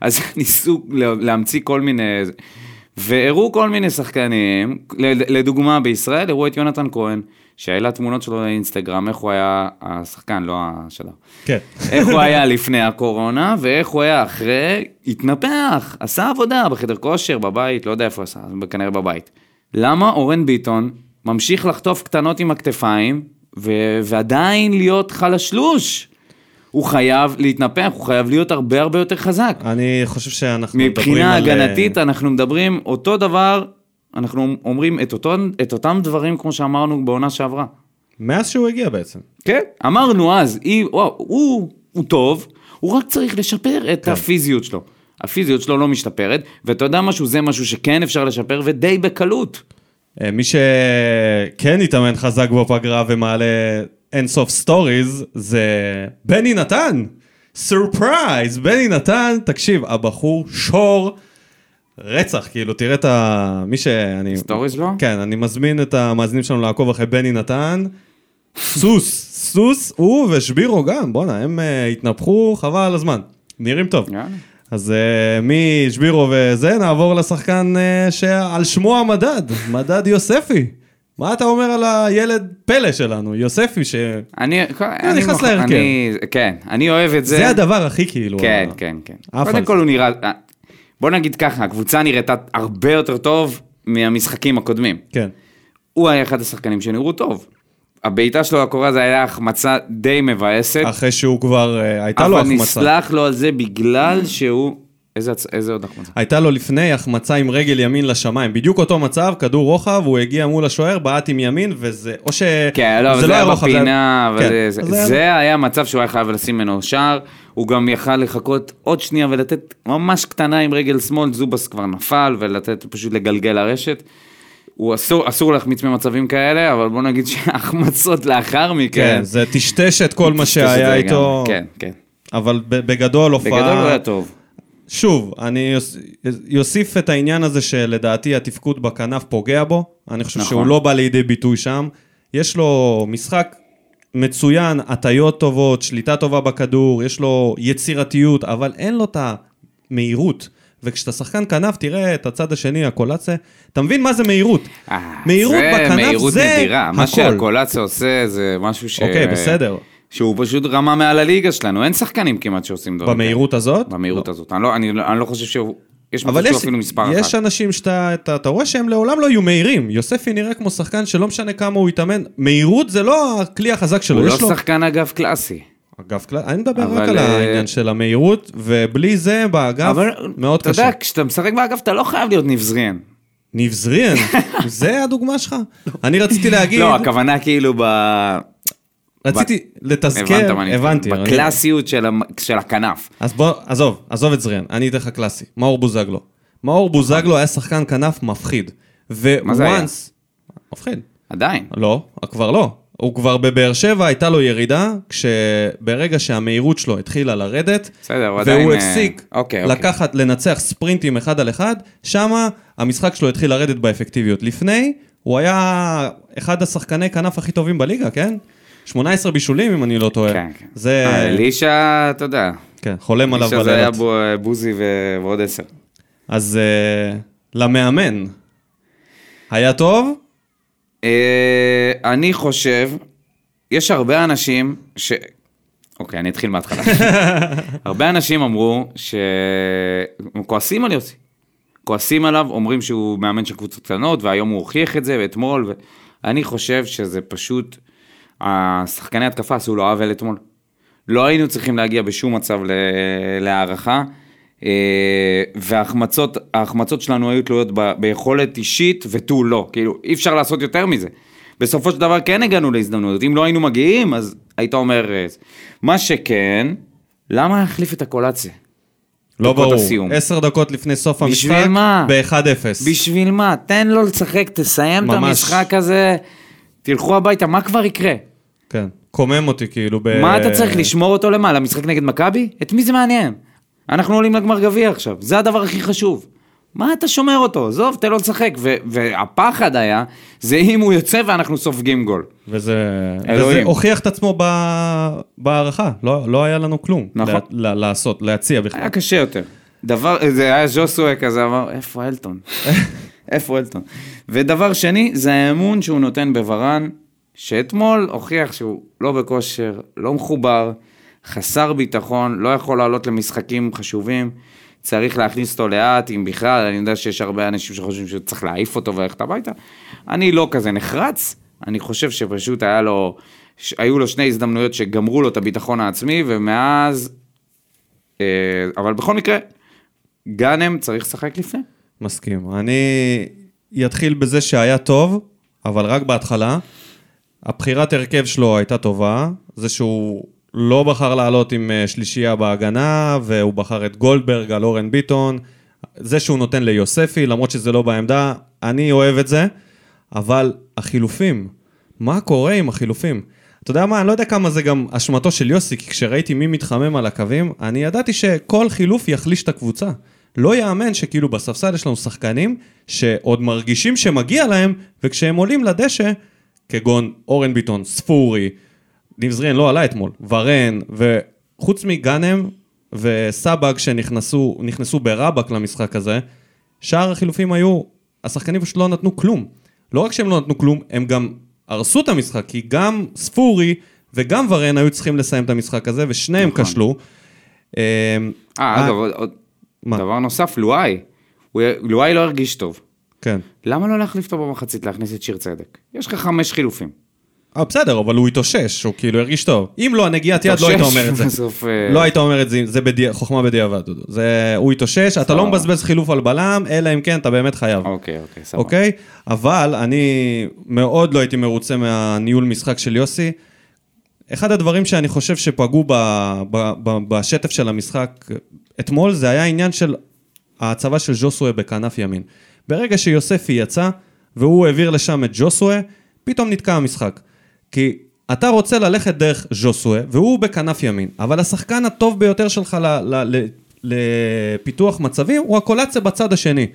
אז [LAUGHS] ניסו להמציא כל מיני... והראו כל מיני שחקנים, לדוגמה בישראל, הראו את יונתן כהן, שהעלה תמונות שלו לאינסטגרם, איך הוא היה, השחקן, לא השלב. כן. איך הוא היה לפני הקורונה, ואיך הוא היה אחרי, התנפח, עשה עבודה בחדר כושר, בבית, לא יודע איפה עשה, כנראה בבית. למה אורן ביטון ממשיך לחטוף קטנות עם הכתפיים, ו- ועדיין להיות חלשלוש? הוא חייב להתנפח, הוא חייב להיות הרבה הרבה יותר חזק. אני חושב שאנחנו מדברים מבחינה על... אה, הגנתית אנחנו מדברים אותו דבר, אנחנו אומרים את, אותו, את אותם דברים כמו שאמרנו בעונה שעברה. מאז שהוא הגיע בעצם. כן. אמרנו אז, היא, וואו, הוא, הוא טוב, הוא רק צריך לשפר את כן. הפיזיות שלו. הפיזיות שלו לא משתפרת, ואתה יודע משהו, זה משהו שכן אפשר לשפר, ודי בקלות. אה, מי שכן התאמן חזק בפגרה ומעלה אינסוף stories זה בני נתן. surprise, בני נתן, תקשיב, הבחור שור רצח, כאילו, תראה את ה... מי שאני... stories לא? כן, אני מזמין את המאזינים שלנו לעקוב אחרי בני נתן. סוס, סוס, הוא ושבירו גם, בואנה, הם uh, התנפחו חבל על הזמן. נראים טוב. יאללה. אז uh, משבירו וזה, נעבור לשחקן uh, שעל שמו המדד, מדד יוספי. מה אתה אומר על הילד פלא שלנו, יוספי, שזה אני, אני, נכנס להרכב. כן, אני אוהב את זה. הדבר הכי כאילו... כן, ה- כן, כן. קודם זה. כל הוא נראה, בוא נגיד ככה, הקבוצה נראתה הרבה יותר טוב מהמשחקים הקודמים. כן. הוא היה אחד השחקנים שנראו טוב. הבעיטה שלו הקורה זה היה החמצה די מבאסת, אחרי שהוא כבר, uh, הייתה לו אבל החמצה. נסלח לו על זה בגלל שהוא... איזה, איזה עוד החמצה? הייתה לו לפני החמצה עם רגל ימין לשמיים, בדיוק אותו מצב, כדור רוחב, הוא הגיע מול השוער, בעט עם ימין, וזה, או ש... כן, לא, זה, לא היה רוחב, בפינה, אבל כן, זה, זה, זה זה היה מצב שהוא היה חייב לשים ממנו שער, הוא גם יכל לחכות עוד שנייה ולתת ממש קטנה עם רגל שמאל, זובס כבר נפל, ולתת פשוט לגלגל לרשת. הוא אסור, אסור להחמיץ ממצבים כאלה, אבל בוא נגיד [LAUGHS] שהחמצות לאחר מכן. כן, זה טשטש את כל מה שהיה איתו, לגמרי, כן, כן. אבל בגדול הופעה... בגדול הוא היה טוב. שוב, אני יוסיף את העניין הזה שלדעתי התפקוד בכנף פוגע בו, אני חושב נכון. שהוא לא בא לידי ביטוי שם. יש לו משחק מצוין, הטיות טובות, שליטה טובה בכדור, יש לו יצירתיות, אבל אין לו את המהירות. וכשאתה שחקן כנף, תראה את הצד השני, הקולציה, אתה מבין מה זה מהירות? אה, מהירות זה בכנף מהירות זה נדירה. מה הכל. שהקולציה עושה זה משהו ש... אוקיי, בסדר. שהוא פשוט רמה מעל הליגה שלנו, אין שחקנים כמעט שעושים דברים. במהירות הזאת? במהירות הזאת. לא- אני לא אני לא חושב שהוא... יש אבל יש, אפילו מספר יש אחת. אנשים שאתה אתה, אתה רואה שהם לעולם לא יהיו מהירים. יוספי נראה כמו שחקן שלא משנה כמה הוא יתאמן. מהירות זה לא הכלי החזק שלו. הוא לא לו... שחקן אגב קלאסי. אגב, אני מדבר רק על אה, העניין של המהירות, ובלי זה באגף אבל מאוד אתה קשה. יודע, כשאתה משחק באגף אתה לא חייב להיות נבזריאן. ניב זריאן, [LAUGHS] זה הדוגמה שלך? אני רציתי להגיד, לא, הכוונה כאילו ב... רציתי הבנת לתזכר, אני הבנתי. בקלאסיות של של הכנף. אז בוא, עזוב, עזוב את זריאן, אני אתן לך קלאסי. מאור בוזגלו. מאור בוזגלו היה שחקן כנף מפחיד. מה זה היה? מפחיד. עדיין. לא, כבר לא. הוא כבר בבאר שבע הייתה לו ירידה, כשברגע שהמהירות שלו התחילה לרדת, בסדר, הוא עדיין, והוא אה, הפסיק אוקיי, אוקיי. לקחת, לנצח ספרינטים אחד על אחד, שמה המשחק שלו התחיל לרדת באפקטיביות. לפני, הוא היה אחד השחקני כנף הכי טובים בליגה, כן? 18 בישולים, אם אני לא טועה. כן, כן. זה, אה, אלישע, אתה יודע. כן, חולם עליו אלישע זה היה בלילות. אה, בוזי ועוד עשר. אז uh, למאמן, היה טוב, אה, אני חושב, יש הרבה אנשים ש... אוקיי, אני אתחיל מההתחלה. [LAUGHS] הרבה אנשים אמרו שהם כועסים על יוסי. כועסים עליו, אומרים שהוא מאמן של קבוצות קטנות, והיום הוא הוכיח את זה, ואתמול, ואני חושב שזה פשוט, השחקני התקפה עשו לו עוול אתמול. לא היינו צריכים להגיע בשום מצב להערכה, אה, וההחמצות ההחמצות שלנו היו תלויות ב- ביכולת אישית ותו לא, כאילו אי אפשר לעשות יותר מזה. בסופו של דבר כן הגענו להזדמנות, אם לא היינו מגיעים אז היית אומר, אה, מה שכן, למה להחליף את הקולציה? לא ברור. הסיום. עשר דקות לפני סוף המשחק, בשביל מה? ב-1-0. בשביל מה? תן לו לשחק, תסיים את ממש. המשחק הזה, תלכו הביתה, מה כבר יקרה? כן. קומם אותי כאילו ב... מה אתה צריך לשמור אותו למה? למשחק נגד מכבי? את מי זה מעניין? אנחנו עולים לגמר גביע עכשיו, זה הדבר הכי חשוב. מה אתה שומר אותו? עזוב, תן לו לשחק. ו- והפחד היה, זה אם הוא יוצא ואנחנו סופגים גול. וזה. וזה הוכיח את עצמו ב... בהערכה, לא, לא היה לנו כלום. נכון. לה, לה, לעשות, להציע בכלל. היה קשה יותר. דבר, זה היה ז'וסווה כזה, אמר, איפה אלטון? [LAUGHS] איפה אלטון? ודבר שני, זה האמון שהוא נותן בוורן, שאתמול הוכיח שהוא לא בכושר, לא מחובר, חסר ביטחון, לא יכול לעלות למשחקים חשובים, צריך להכניס אותו לאט, אם בכלל, אני יודע שיש הרבה אנשים שחושבים שצריך להעיף אותו וללכת הביתה. אני לא כזה נחרץ, אני חושב שפשוט היה לו, היו לו שני הזדמנויות שגמרו לו את הביטחון העצמי, ומאז אה, אבל בכל מקרה, גאנם צריך לשחק לפני. מסכים. אני אתחיל בזה שהיה טוב, אבל רק בהתחלה. הבחירת הרכב שלו הייתה טובה, זה שהוא לא בחר לעלות עם אה, שלישייה בהגנה, והוא בחר את גולדברג על אורן ביטון. זה שהוא נותן ליוספי, למרות שזה לא בעמדה, אני אוהב את זה, אבל החילופים, מה קורה עם החילופים? אתה יודע מה, אני לא יודע כמה זה גם אשמתו של יוסי, כי כשראיתי מי מתחמם על הקווים, אני ידעתי שכל חילוף יחליש את הקבוצה. לא יאמן שכאילו בספסל יש לנו שחקנים שעוד מרגישים שמגיע להם, וכשהם עולים לדשא, כגון אורן ביטון, ספורי, ניב זריאן לא עלה אתמול, ורן, וחוץ מגאנם וסבג שנכנסו נכנסו ברבק למשחק הזה, שאר החילופים היו, השחקנים פשוט לא נתנו כלום. לא רק שהם לא נתנו כלום, הם גם הרסו את המשחק, כי גם ספורי וגם ורן היו צריכים לסיים את המשחק הזה, ושניהם נכון. כשלו. אה, אה, אגב, עוד-? דבר נוסף, לואי. לואי לא הרגיש טוב. כן. למה לא להחליף אותו במחצית, להכניס את שיר צדק? יש לך חמש חילופים. אה, בסדר, אבל הוא התאושש, הוא כאילו הרגיש טוב. אם לא, הנגיעת יד, לא היית אומר את זה. בסוף, אה, לא היית אומר את זה, זה בדיע, חוכמה בדיעבד, דודו. זה, הוא התאושש, אתה לא מבזבז חילוף על בלם, אלא אם כן אתה באמת חייב. אוקיי, אוקיי, סבבה. אוקיי? אבל אני מאוד לא הייתי מרוצה מהניהול משחק של יוסי. אחד הדברים שאני חושב שפגעו ב, ב, ב, בשטף של המשחק אתמול, זה היה עניין של ההצבה של ג'וסווה בכנף ימין. ברגע שיוספי יצא, והוא העביר לשם את ג'וסווה, פתאום נתקע המשחק. כי אתה רוצה ללכת דרך ז'וסווה, והוא בכנף ימין, אבל השחקן הטוב ביותר שלך ל, ל, ל, לפיתוח מצבים הוא הקולציה בצד השני.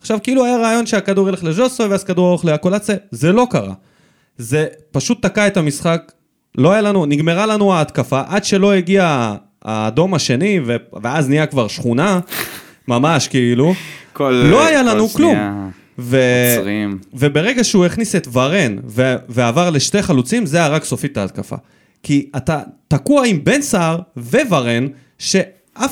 עכשיו, כאילו היה רעיון שהכדור ילך לז'וסווה ואז כדור ארוך לקולציה, זה לא קרה. זה פשוט תקע את המשחק, לא היה לנו, נגמרה לנו ההתקפה, עד שלא הגיע האדום השני, ו, ואז נהיה כבר שכונה, ממש כאילו, כל- לא היה כל לנו כלום. שנייה ו... עוצרים. וברגע שהוא הכניס את ורן ו... ועבר לשתי חלוצים, זה הרג סופית את ההתקפה. כי אתה תקוע עם בן סער וורן, שאף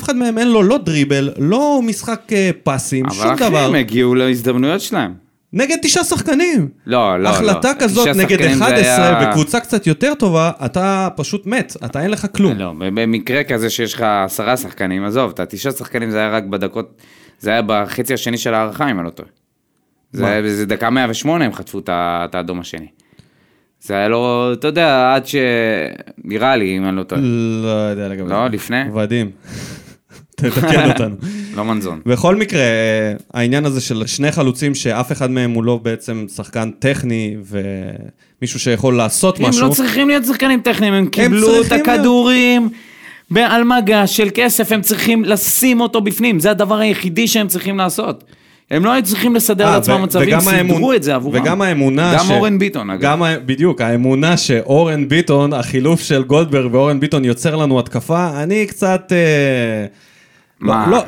אחד מהם אין לו לא דריבל, לא משחק אה, פסים, אבל שום אחי, דבר. הם הגיעו להזדמנויות שלהם. נגד תשעה שחקנים. לא, לא, לא. החלטה כזאת תשעה נגד שחקנים זה 11 היה- בקבוצה קצת יותר טובה, אתה פשוט מת, אתה אין לך כלום. לא, במקרה כזה שיש לך עשרה שחקנים, עזוב, את התשעה שחקנים זה היה רק בדקות, זה היה בחצי השני של ההערכה, אם אני לא טועה. זה זה דקה 108 הם חטפו את האדום השני. זה היה לא, אתה יודע, עד ש... נראה לי, אם אני לא טועה. לא יודע לגבי לא. לפני? ודים. תתקן [LAUGHS] אותנו. לא מנזון. בכל מקרה, אה, העניין הזה של שני חלוצים שאף אחד מהם הוא לא בעצם שחקן טכני ומישהו שיכול לעשות הם משהו. לא צריכים להיות שחקנים טכניים, הם קיבלו את צריכים להיות- הכדורים על מגע של כסף, הם צריכים לשים אותו בפנים, זה הדבר היחידי שהם צריכים לעשות. הם לא היו צריכים לסדר אה, לעצמם ו- מצבים, סידרו את זה עבורם. וגם האמונה גם ש- אורן ביטון, אגב. גם, בדיוק, האמונה שאורן ביטון, החילוף של גולדברג ואורן ביטון יוצר לנו התקפה, אני קצת... אה, מה? לא, לא,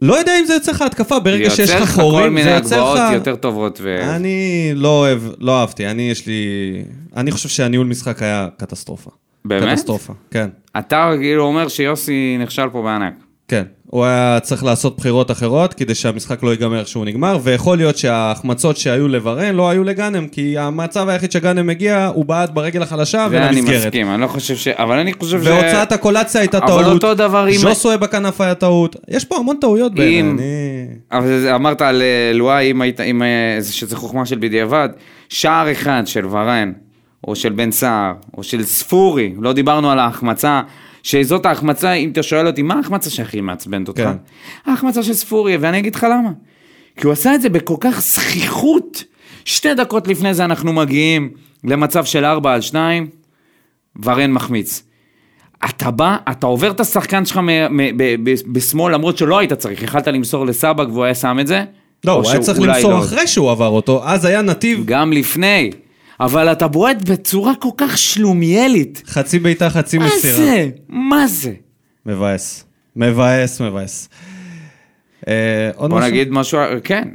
לא יודע אם זה יוצר לך התקפה, ברגע שיש יוצר לך לך כל חורים, מיני זה יוצר הגבהות לך... יותר טובות. ו... אני לא אוהב, לא אהבתי, אני יש לי... אני חושב שהניהול משחק היה קטסטרופה. באמת? קטסטרופה, כן. אתה כאילו אומר שיוסי נכשל פה בענק. כן, הוא היה צריך לעשות בחירות אחרות כדי שהמשחק לא ייגמר איך שהוא נגמר, ויכול להיות שההחמצות שהיו לוורן לא היו לגאנם, כי המצב היחיד שגאנם הגיע, הוא בעט ברגל החלשה זה אני ולמסגרת. מסכים, אני לא חושב ש... אבל אני חושב ש... והוצאת הקולציה הייתה אבל טעות, אותו דבר אם- ז'וסווה בכנף היה טעות, יש פה המון טעויות בעיניי, אם- אני... אבל אמרת על אה, לואי, אם היית, אם, אה, זה- שזה חוכמה של בדיעבד, שער אחד של ורן, או של בן סער, או של ספורי, לא דיברנו על ההחמצה, שזאת ההחמצה, אם אתה שואל אותי, מה ההחמצה שהכי מעצבנת אותך? כן. ההחמצה של ספורי, ואני אגיד לך למה. כי הוא עשה את זה בכל כך זכיחות. שתי דקות לפני זה אנחנו מגיעים למצב של 4 על 2, ורן מחמיץ. אתה בא, אתה עובר את השחקן שלך בשמאל, למרות שלא היית צריך, יכלת למסור לסבג והוא היה שם את זה. לא, הוא היה צריך למסור לא. אחרי שהוא עבר אותו, אז היה נתיב גם לפני. אבל אתה בועט בצורה כל כך שלומיאלית. חצי בעיטה, חצי מה מסירה. זה? מה זה? מבאס. מבאס, מבאס. אה, עוד בוא משהו? נגיד משהו, כן.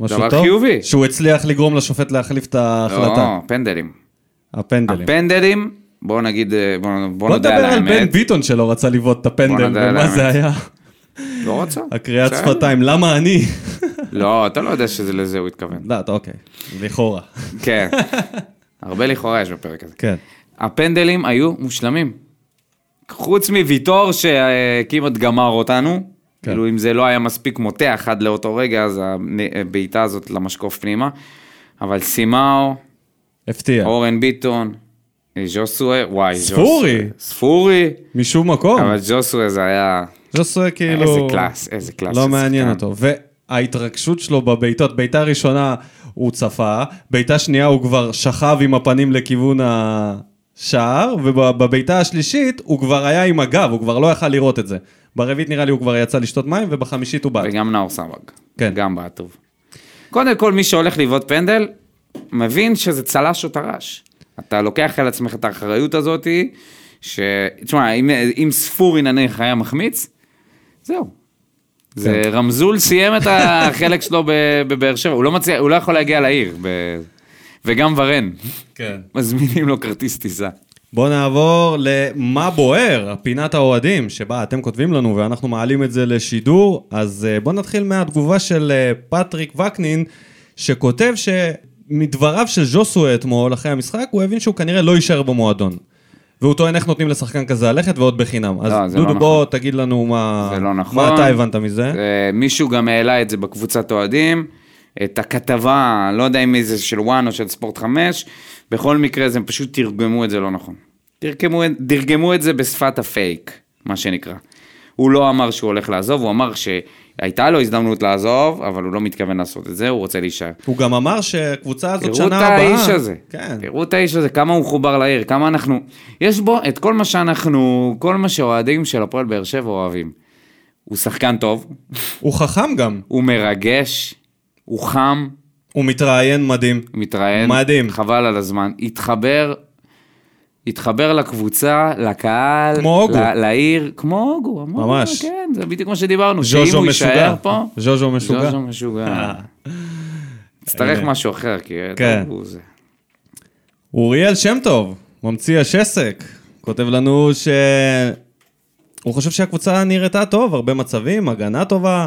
משהו דבר טוב? חיובי. שהוא הצליח לגרום לשופט להחליף את ההחלטה. לא, פנדלים. הפנדלים. הפנדלים, בוא נגיד, אה, בוא, בוא בוא נודה נדבר על על בן האמת. ביטון שלא רצה לבעוט את הפנדל, על ומה זה האמת. היה? לא רצה. הקריאת. שפתיים, למה אני? לא, אתה לא יודע שזה לזה הוא התכוון. לא, אתה אוקיי, לכאורה. כן. [LAUGHS] הרבה לכאורה יש בפרק הזה. כן. הפנדלים היו מושלמים. חוץ מוויטור שכמעט גמר אותנו, כן. כאילו אם זה לא היה מספיק מותח עד לאותו רגע, אז הבעיטה הזאת למשקוף פנימה. אבל סימאו, הפתיע. אורן ביטון, ז'וסווה, וואי, ספורי. ז'וסווה. ספורי, משום מקום. אבל ז'וסווה זה היה... ז'וסווה כאילו... איזה קלאס, איזה קלאס. לא מעניין. אותו. וההתרגשות שלו בבעיטות, בעיטה ראשונה הוא צפה, בעיטה שנייה הוא כבר שכב עם הפנים לכיוון השער, ובבעיטה השלישית הוא כבר היה עם הגב, הוא כבר לא יכל לראות את זה. ברביעית נראה לי הוא כבר יצא לשתות מים, ובחמישית הוא בעט. וגם נאור סבג. כן. גם בעט טוב. קודם כל, מי שהולך לבעוט פנדל, מבין שזה צל"ש או טר"ש. אתה לוקח על עצמך את האחריות הזאתי, ש... תשמע, אם, אם ספורי נניח היה מחמיץ, זהו. זה כן. רמזול סיים את החלק שלו בבאר שבע, הוא לא, מצליח, הוא לא יכול להגיע לעיר, ב... וגם ורן, כן. מזמינים לו כרטיס טיסה. בואו נעבור למה בוער, פינת האוהדים, שבה אתם כותבים לנו ואנחנו מעלים את זה לשידור. אז אה, בואו נתחיל מהתגובה של אה, פטריק וקנין, שכותב שמדבריו של ז'וסו אתמול, אחרי המשחק, הוא הבין שהוא כנראה לא יישאר במועדון. והוא טוען איך נותנים לשחקן כזה ללכת ועוד בחינם. אז לא, זה דודו, לא בוא תגיד לנו מה, זה לא נכון. מה אתה הבנת מזה. אה, מישהו גם העלה את זה בקבוצת אוהדים, את הכתבה, לא יודע אם זה של וואן או של ספורט 5, בכל מקרה זה הם פשוט תרגמו את זה לא נכון. תרגמו, תרגמו את זה בשפת הפייק, מה שנקרא. הוא לא אמר שהוא הולך לעזוב, הוא אמר שהייתה לו הזדמנות לעזוב, אבל הוא לא מתכוון לעשות את זה, הוא רוצה להישאר. הוא גם אמר שהקבוצה הזאת תראו שנה את הבאה... האיש הזה. כן. תראו את האיש הזה, כמה הוא מחובר לעיר, כמה אנחנו... יש בו את כל מה שאנחנו, כל מה שאוהדים של הפועל באר שבע אוהבים. הוא שחקן טוב, הוא חכם גם, הוא מרגש, הוא חם, הוא מתראיין מדהים. מתראיין. מדהים. חבל על הזמן. התחבר, התחבר לקבוצה, לקהל, כמו הוגו. ל- לעיר, כמו הוגו. ממש. כן, זה בדיוק מה שדיברנו. שאם הוא. יישאר פה... ז'וז'ו משוגע. ז'וז'ו משוגע. יצטרך הנה. משהו אחר, כי... כן. הוא זה. אוריאל שם טוב, ממציא השסק, כותב לנו ש... הוא חושב שהקבוצה נראתה טוב, הרבה מצבים, הגנה טובה,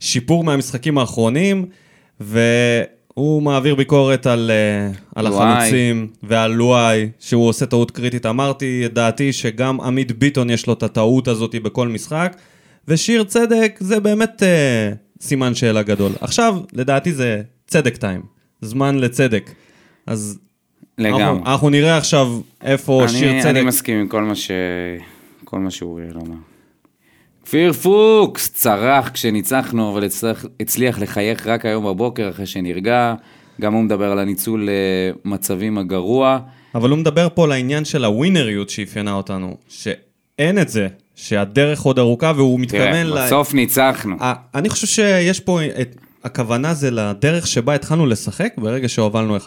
שיפור מהמשחקים האחרונים, והוא מעביר ביקורת על, אה, על. החלוצים ועל לואי, שהוא עושה טעות קריטית. אמרתי את דעתי שגם עמית ביטון יש לו את הטעות הזאת בכל משחק, ושיר צדק זה באמת אה, סימן שאלה גדול. עכשיו, לדעתי זה צדק טיים, זמן לצדק. אז לגמרי. אנחנו, אנחנו נראה עכשיו איפה שיר אני, צדק. אני מסכים עם כל מה, ש... כל מה שאוריאל אמר. כפיר פוקס צרח כשניצחנו, אבל הצליח, הצליח לחייך רק היום בבוקר אחרי שנרגע. גם הוא מדבר על הניצול אה, מצבים הגרוע. אבל הוא מדבר פה על העניין של הווינריות שאפיינה אותנו, שאין את זה, שהדרך עוד ארוכה והוא מתכוון תראה, ל... בסוף ניצחנו. אני חושב שיש פה, את... הכוונה זה לדרך שבה התחלנו לשחק ברגע שהובלנו 1-0.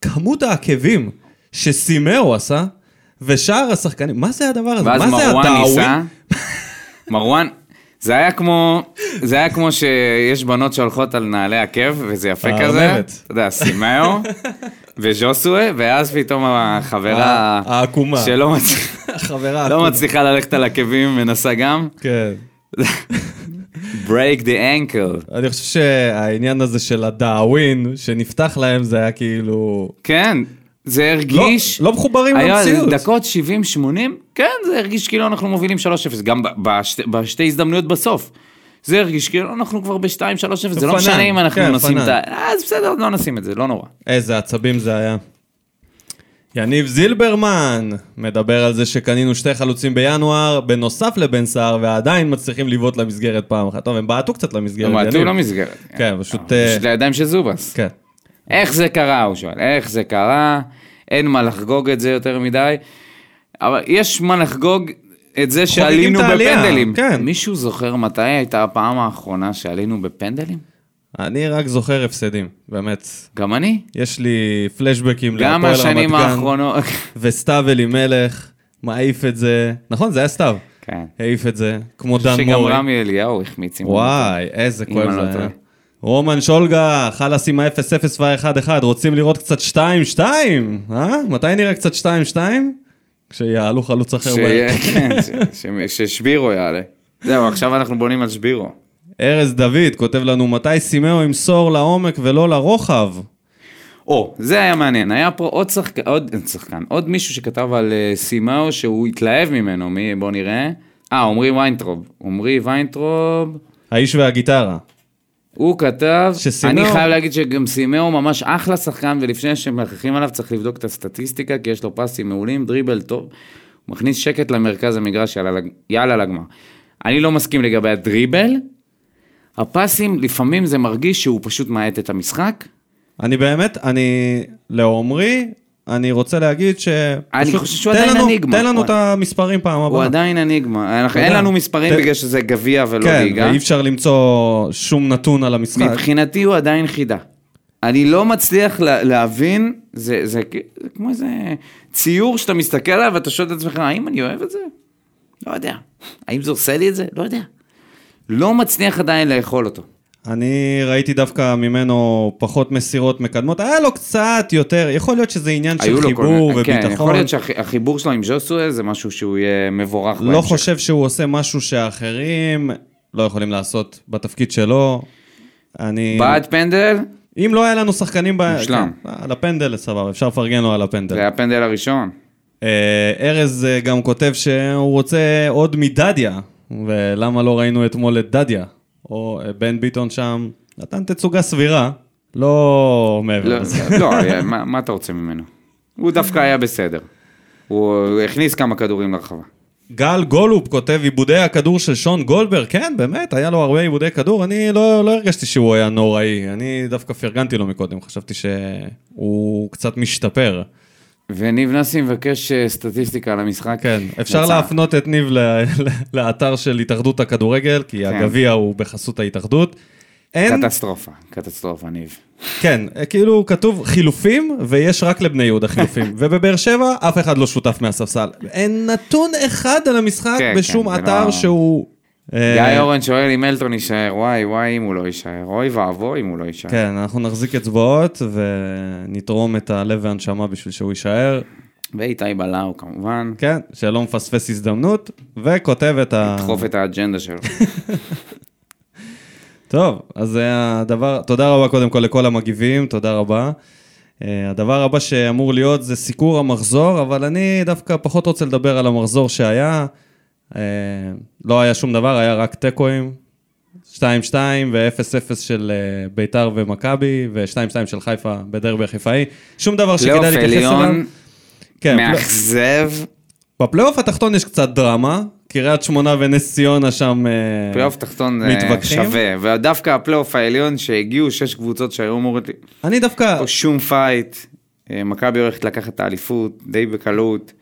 כמות העקבים שסימאו עשה, ושאר השחקנים, מה זה הדבר הזה? מה זה מרואן הדאווין? [LAUGHS] מרואן, זה היה כמו, זה היה כמו שיש בנות שהולכות על נעלי עקב, וזה יפה הארנבת. כזה. אתה יודע, סימאו וז'וסואה, ואז פתאום החברה ה- העקומה. שלא מצ- חברה. לא מצליחה ללכת על עקבים, מנסה גם. כן. break the ankle. אני חושב שהעניין הזה של הדאווין, שנפתח להם, זה היה כאילו... כן, זה לא, הרגיש... לא מחוברים היה למציאות. דקות 70-80, כן, זה הרגיש כאילו אנחנו מובילים 3-0, גם בשתי, בשתי הזדמנויות בסוף. זה הרגיש כאילו אנחנו כבר ב-2-3-0, זה לא פנן, משנה אם אנחנו כן, נשים את ה... פנן. אז בסדר, לא נשים את זה, לא נורא. איזה עצבים זה היה. יניב זילברמן מדבר על זה שקנינו שתי חלוצים בינואר, בנוסף לבן סער, ועדיין מצליחים לבעוט למסגרת פעם אחת. טוב, הם בעטו קצת למסגרת, הם בעטו. למסגרת. כן, פשוט... אה, אה, פשוט לידיים של זובס. כן. איך זה קרה, הוא שואל, איך זה קרה? אין מה לחגוג את זה יותר מדי. אבל יש מה לחגוג את זה שעלינו בפנדלים. כן. מישהו זוכר מתי הייתה הפעם האחרונה שעלינו בפנדלים? אני רק זוכר הפסדים, באמת. גם אני. יש לי פלשבקים גם להפועל השנים רמת גן, האחרונות. וסתיו אלימלך, מעיף את זה. נכון, זה היה סתיו. כן. העיף את זה, כמו דן שגם מורי. רמי אליהו החמיץ עם וואי, איזה כואב לא זה היה. רומן שולגה, חלאס עם ה-0-0 וה-1-1, רוצים לראות קצת 2-2, אה? מתי נראה קצת 2-2? כשיעלו חלוץ אחר. [LAUGHS] כן, ששבירו יעלה. זהו, עכשיו אנחנו בונים על שבירו. ארז דוד כותב לנו, מתי סימאו ימסור לעומק ולא לרוחב? או, זה היה מעניין, היה פה עוד שחקן, עוד שחקן, עוד מישהו שכתב על uh, סימאו שהוא התלהב ממנו, מי, בוא נראה. אה, עמרי ויינטרוב. עמרי ויינטרוב, האיש והגיטרה. הוא כתב, שסימאו- אני חייב להגיד שגם סימאו ממש אחלה שחקן, ולפני שמלכלכים עליו צריך לבדוק את הסטטיסטיקה, כי יש לו פסים מעולים, דריבל טוב, הוא מכניס שקט למרכז המגרש, יאללה, יאללה לגמר. אני לא מסכים לגבי הדריבל, הפסים, לפעמים זה מרגיש שהוא פשוט מאט את המשחק, אני באמת, אני, לעומרי, אני רוצה להגיד ש... אני חושב שהוא עדיין לנו- אניגמה. תן לנו את המספרים פעם הבאה. הוא עדיין אניגמה, אין לנו מספרים בגלל שזה גביע ולא כן, ליגה. ואי אפשר למצוא שום נתון על המשחק. מבחינתי הוא עדיין חידה. אני לא מצליח לה, להבין, זה, זה, כ- זה כמו איזה ציור שאתה מסתכל עליו ואתה שואל את עצמך, האם אני אוהב את זה? לא יודע. האם זה עושה לי את זה? לא יודע. לא מצליח עדיין לאכול אותו. אני ראיתי דווקא ממנו פחות מסירות מקדמות, היה לו קצת יותר, יכול להיות שזה עניין של חיבור כל- כן, יכול וביטחון. להיות שהחיבור שלו עם ז'וסואה זה משהו שהוא יהיה מבורך לא בהמשך. חושב שהוא עושה משהו שאחרים לא יכולים לעשות בתפקיד שלו. אני... בעד פנדל, אם לא היה לנו שחקנים... ב... מושלם. כן, על הפנדל, סבבה, אפשר לפרגן לו על הפנדל. זה הפנדל הראשון. אה, ארז אה, גם כותב שהוא רוצה עוד מדדיה, ולמה לא ראינו אתמול את דדיה? או אה, בן ביטון שם, נתן תצוגה סבירה, לא מעבר לא, לזה. לא, היה- מה מה אתה רוצה ממנו? הוא דווקא היה בסדר. הוא הכניס כמה כדורים לרחבה. גל גולופ כותב עיבודי הכדור של שון גולדברג, כן, באמת, היה לו הרבה עיבודי כדור, אני לא, לא הרגשתי שהוא היה נוראי, אני דווקא פרגנתי לו מקודם, חשבתי שהוא קצת משתפר. וניב נאסי מבקש אה, סטטיסטיקה על המשחק. כן, אפשר יצא. להפנות את ניב [LAUGHS] לאתר של התאחדות הכדורגל, כי כן. הגביע הוא בחסות ההתאחדות. אין, קטסטרופה, קטסטרופה, ניב. כן, כאילו כתוב חילופים, ויש רק לבני יהודה חילופים. [LAUGHS] ובבאר שבע, אף אחד לא שותף מהספסל. אין נתון אחד על המשחק כן, בשום כן, אתר לא- שהוא... אה, גיא אורן שואל אם אלטון יישאר, וואי וואי אם הוא לא יישאר, אוי ואבוי אם הוא לא יישאר. כן, אנחנו נחזיק אצבעות ונתרום את הלב והנשמה בשביל שהוא יישאר. ואיתי בלאו כמובן, כן, שלא מפספס הזדמנות, וכותב את ה... דחוף את האג'נדה שלו. [LAUGHS] טוב, אז זה הדבר, תודה רבה קודם כל לכל המגיבים, תודה רבה. Uh, הדבר הבא שאמור להיות זה סיקור המחזור, אבל אני דווקא פחות רוצה לדבר על המחזור שהיה. Uh, לא היה שום דבר, היה רק תיקואים. 2-2 ו-0-0 של uh, ביתר ומכבי, ו-2-2 של חיפה בדרבי החיפאי. שום דבר פלייאוף שכדאי להתייחס אליו. עליון, כן, פלא- מאכזב, בפלייאוף התחתון יש קצת דרמה, קריית שמונה ונס ציונה שם... אה, פלייאוף תחתון אה, מתווכחים. שווה, ודווקא הפלייאוף העליון שהגיעו שש קבוצות שהיו אמורות, אני דווקא, פה שום פייט, אה, מכבי הולכת לקחת את האליפות די בקלות,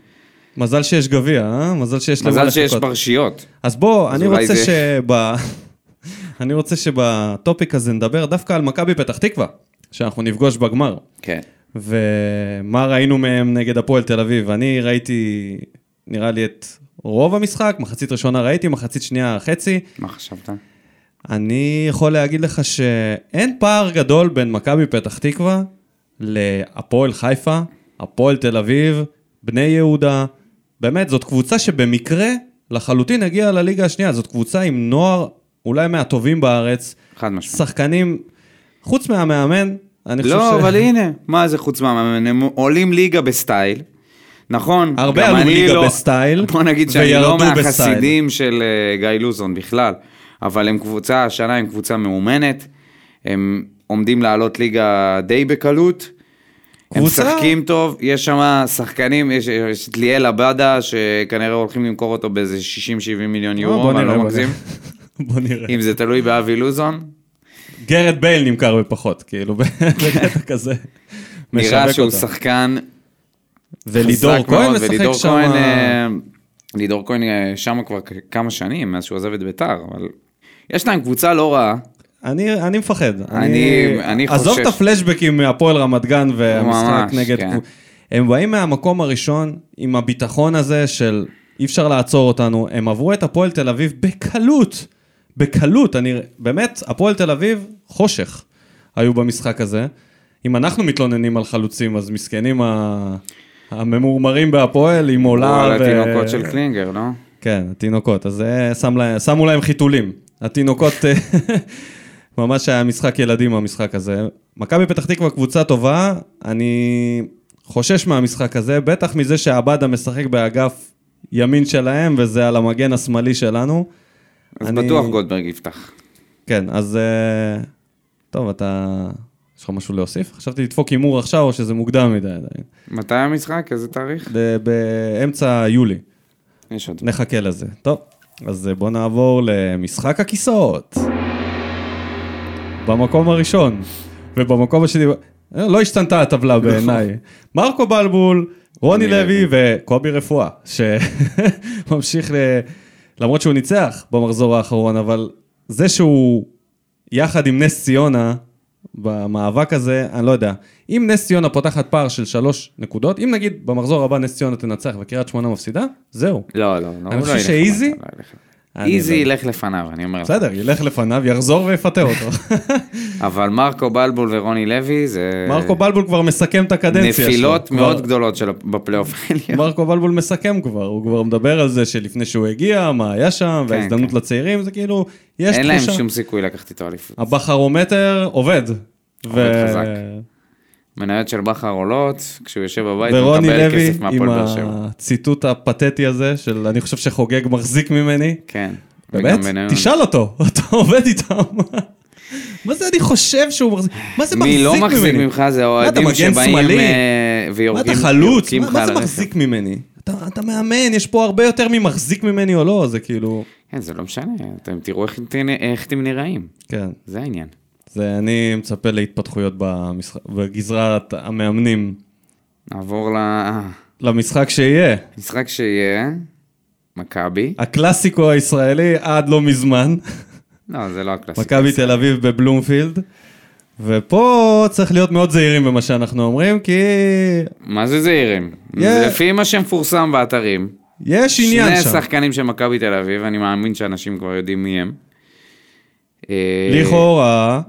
מזל שיש גביע, אה? מזל שיש מזל שיש לחכות. פרשיות. אז בוא, אני אולי רוצה זה- שב... [LAUGHS] אני רוצה שב topic הזה נדבר דווקא על מכבי פתח תקווה, שאנחנו נפגוש בגמר. כן. ומה ראינו מהם נגד הפועל תל אביב? אני ראיתי, נראה לי את רוב המשחק, מחצית ראשונה ראיתי, מחצית שנייה חצי. מה חשבת? אני יכול להגיד לך שאין פער גדול בין מכבי פתח תקווה להפועל חיפה, הפועל תל אביב, בני יהודה. באמת, זאת קבוצה שבמקרה לחלוטין הגיעה לליגה השנייה. זאת קבוצה עם נוער אולי מהטובים בארץ. חד משמעית. שחקנים, חוץ מהמאמן, אני חושב ש... לא, אבל הנה, מה זה חוץ מהמאמן? הם עולים ליגה בסטייל. נכון, הרבה עלו ליגה לא- בסטייל, בוא נגיד שאני לא בסטייל. מהחסידים של אה, גיא לוזון בכלל, אבל הם קבוצה, השנה הם קבוצה מאומנת, הם עומדים לעלות ליגה די בקלות. הם קבוצה- משחקים טוב, יש שם שחקנים, יש, יש את ליאל עבדה, שכנראה הולכים למכור אותו באיזה 60-70 מיליון אה, יורו, בוא אני נראה, לא בוא מגזים. [LAUGHS] בוא נראה. אם זה תלוי באבי לוזון, גרד בייל נמכר בפחות, כאילו, [LAUGHS] בקטע כזה. נראה שהוא. שחקן ולידור כהן משחק שם. אה, לידור כהן אה, שם כבר כמה שנים, מאז שהוא עזב את ביתר, אבל יש להם קבוצה לא רעה. אני, אני מפחד. אני- אני עזוב חושש. את הפלשבקים מהפועל רמת גן והמשחק ממש, נגד... כן. הם באים מהמקום הראשון עם הביטחון הזה של אי אפשר לעצור אותנו. הם עברו את הפועל תל אביב בקלות. בקלות. אני... באמת, הפועל תל אביב, חושך היו במשחק הזה. אם אנחנו מתלוננים על חלוצים, אז מסכנים ה... הממורמרים בהפועל עם עולה על התינוקות של קלינגר, לא? כן, התינוקות, אז להם, שמו להם חיתולים. התינוקות, אה, ממש היה משחק ילדים המשחק הזה. מכבי פתח תקווה קבוצה טובה, אני חושש מהמשחק הזה, בטח מזה שעבדה משחק באגף ימין שלהם, וזה על המגן השמאלי שלנו. אז אני- בטוח גולדברג יפתח. כן, אז... אה, טוב, אתה... יש לך משהו להוסיף? חשבתי לדפוק הימור עכשיו, או שזה מוקדם מדי עדיין. מתי המשחק? איזה תאריך? באמצע יולי. יש עוד. נחכה לזה. טוב, אז אה, בואו נעבור למשחק הכיסאות. במקום הראשון, ובמקום השני, אה, לא השתנתה הטבלה בעיניי. מרקו בלבול, רוני לוי וקובי רפואה, שממשיך [LAUGHS] ל... למרות שהוא ניצח במחזור האחרון, אבל זה שהוא יחד עם נס ציונה במאבק הזה, אני לא יודע. אם נס ציונה פותחת פער של שלוש נקודות, אם נגיד במחזור הבא נס ציונה תנצח וקריית שמונה מפסידה, זהו. לא, לא, לא. לא חושב ילך שאיזי? איזי לא- ילך לפניו, אני אומר לך. בסדר, ילך לפניו, יחזור ויפטר אותו. [LAUGHS] אבל מרקו בלבול ורוני לוי זה... מרקו בלבול כבר מסכם את הקדנציה שלו. נפילות מאוד גדולות בפלייאוף העליון. מרקו בלבול מסכם כבר, הוא כבר מדבר על זה שלפני שהוא הגיע, מה היה שם, כן, וההזדמנות כן. לצעירים, זה כאילו, יש אין להם תחושה. שום סיכוי לקחת איתו אליפות. הבכרומטר עובד. עובד חזק. מניות של בכר עולות, כשהוא יושב בבית הוא ורוני מקבל לוי כסף עם מהפועל באר שבע. הציטוט הפתטי הזה, של אני חושב שחוגג מחזיק ממני. כן. באמת? תשאל אותו, [LAUGHS] אתה עובד איתם. מה זה אני חושב שהוא מחזיק? מה זה מחזיק מי ממני? לא מחזיק ממך זה אתה אוהדים מגן שבאים? אה, מה ויורקים אתה חלוץ? יורקים מה זה. מחזיק ממני? אתה מאמן, יש פה הרבה יותר ממחזיק ממני או לא, זה כאילו... כן, זה לא משנה, אתם תראו איך אתם נראים. כן. זה העניין. זה, אני מצפה להתפתחויות במשחק, בגזרת המאמנים נעבור למשחק שיהיה. למשחק שיהיה, מכבי. הקלאסיקו הישראלי עד לא מזמן, לא, זה לא הקלאסיקה. מכבי תל אביב בבלומפילד. ופה צריך להיות מאוד זהירים במה שאנחנו אומרים, כי מה זה זהירים? Yeah. לפי מה שמפורסם באתרים. יש עניין שני שם. שחקנים של מכבי תל אביב, אני מאמין שאנשים כבר יודעים מי הם. אה, לכאורה,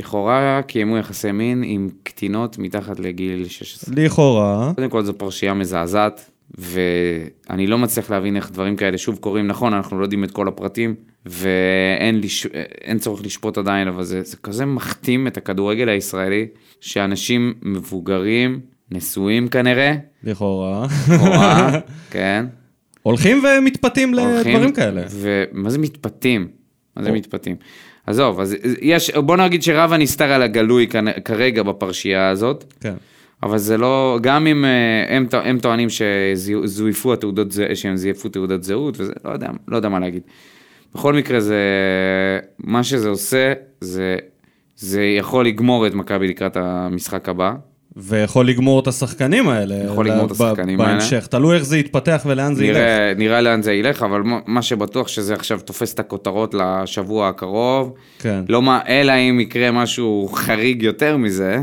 לכאורה קיימו יחסי מין עם קטינות מתחת לגיל 16. לכאורה, קודם כל זו פרשייה מזעזעת, ואני לא מצליח להבין איך דברים כאלה שוב קורים. נכון, אנחנו לא יודעים את כל הפרטים, ואין לש... צורך לשפוט עדיין, אבל זה, זה כזה מכתים את הכדורגל הישראלי, שאנשים מבוגרים, נשואים כנראה, לכאורה, לכאורה, [LAUGHS] כן, הולכים ומתפתים הולכים, לדברים כאלה. ומה זה מתפתים? מה זה מתפתים? עזוב, אז יש, בוא נגיד שרב הנסתר על הגלוי כרגע בפרשייה הזאת. כן. אבל זה לא, גם אם אה, הם, הם טוענים שזויפו התעודות, שהם זייפו תעודת זהות, וזה, לא יודע, לא יודע מה להגיד. בכל מקרה זה, מה שזה עושה, זה, זה יכול לגמור את מכבי לקראת המשחק הבא. ויכול לגמור את השחקנים האלה. יכול לגמור את השחקנים האלה. בהמשך. תלוי איך זה יתפתח ולאן זה ילך. נראה, לאן זה ילך, אבל מה- שבטוח שזה עכשיו תופס את הכותרות לשבוע הקרוב. כן. לא מה, אלא אם יקרה משהו חריג יותר מזה.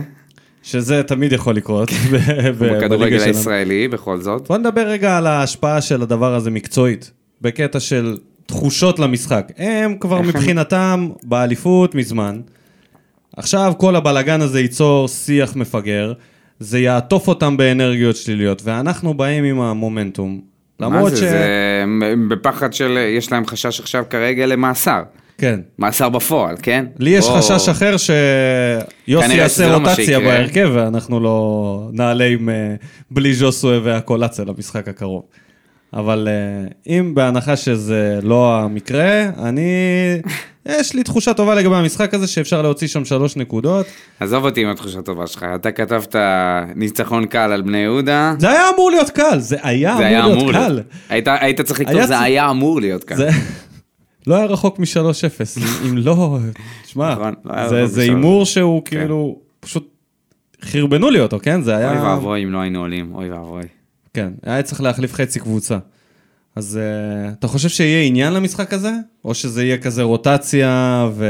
שזה תמיד יכול לקרות [LAUGHS] בליגה בכדורגל. הישראלי, בכל זאת. בוא נדבר רגע על ההשפעה של הדבר הזה מקצועית, בקטע של תחושות למשחק. הם כבר [LAUGHS] מבחינתם באליפות מזמן. עכשיו כל הבלגן הזה ייצור שיח מפגר, זה יעטוף אותם באנרגיות שליליות, ואנחנו באים עם המומנטום. מה למרות זה? ש... זה בפחד של... יש להם חשש עכשיו כרגע למאסר. כן. מאסר בפועל, כן? לי יש או- חשש אחר שיוסי יעשה לא מה רוטציה. בהרכב ואנחנו לא נעלה עם אה, בלי ז'וסווה והקולציה למשחק הקרוב. אבל אה, אם בהנחה שזה לא המקרה, אני... [LAUGHS] יש לי תחושה טובה לגבי המשחק הזה שאפשר להוציא שם שלוש נקודות. עזוב אותי עם התחושה הטובה שלך. אתה כתבת ניצחון קל על בני יהודה. זה היה אמור להיות קל, זה היה זה היה אמור אמור להיות קל. להיות. היית- היית צריך לכתוב, היה זה היה אמור להיות קל. זה [LAUGHS] לא היה רחוק מ-3-0, אם לא, תשמע, נכון, לא היה זה- הימור שהוא כן. כאילו, פשוט חרבנו לי אותו, כן? זה היה... אוי ואבוי אם לא היינו עולים, אוי ואבוי. כן, היה צריך להחליף חצי קבוצה. אז uh, אתה חושב שיהיה עניין למשחק הזה? או שזה יהיה כזה רוטציה ו...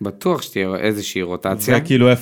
בטוח שתהיה איזושהי רוטציה. וכאילו 0-0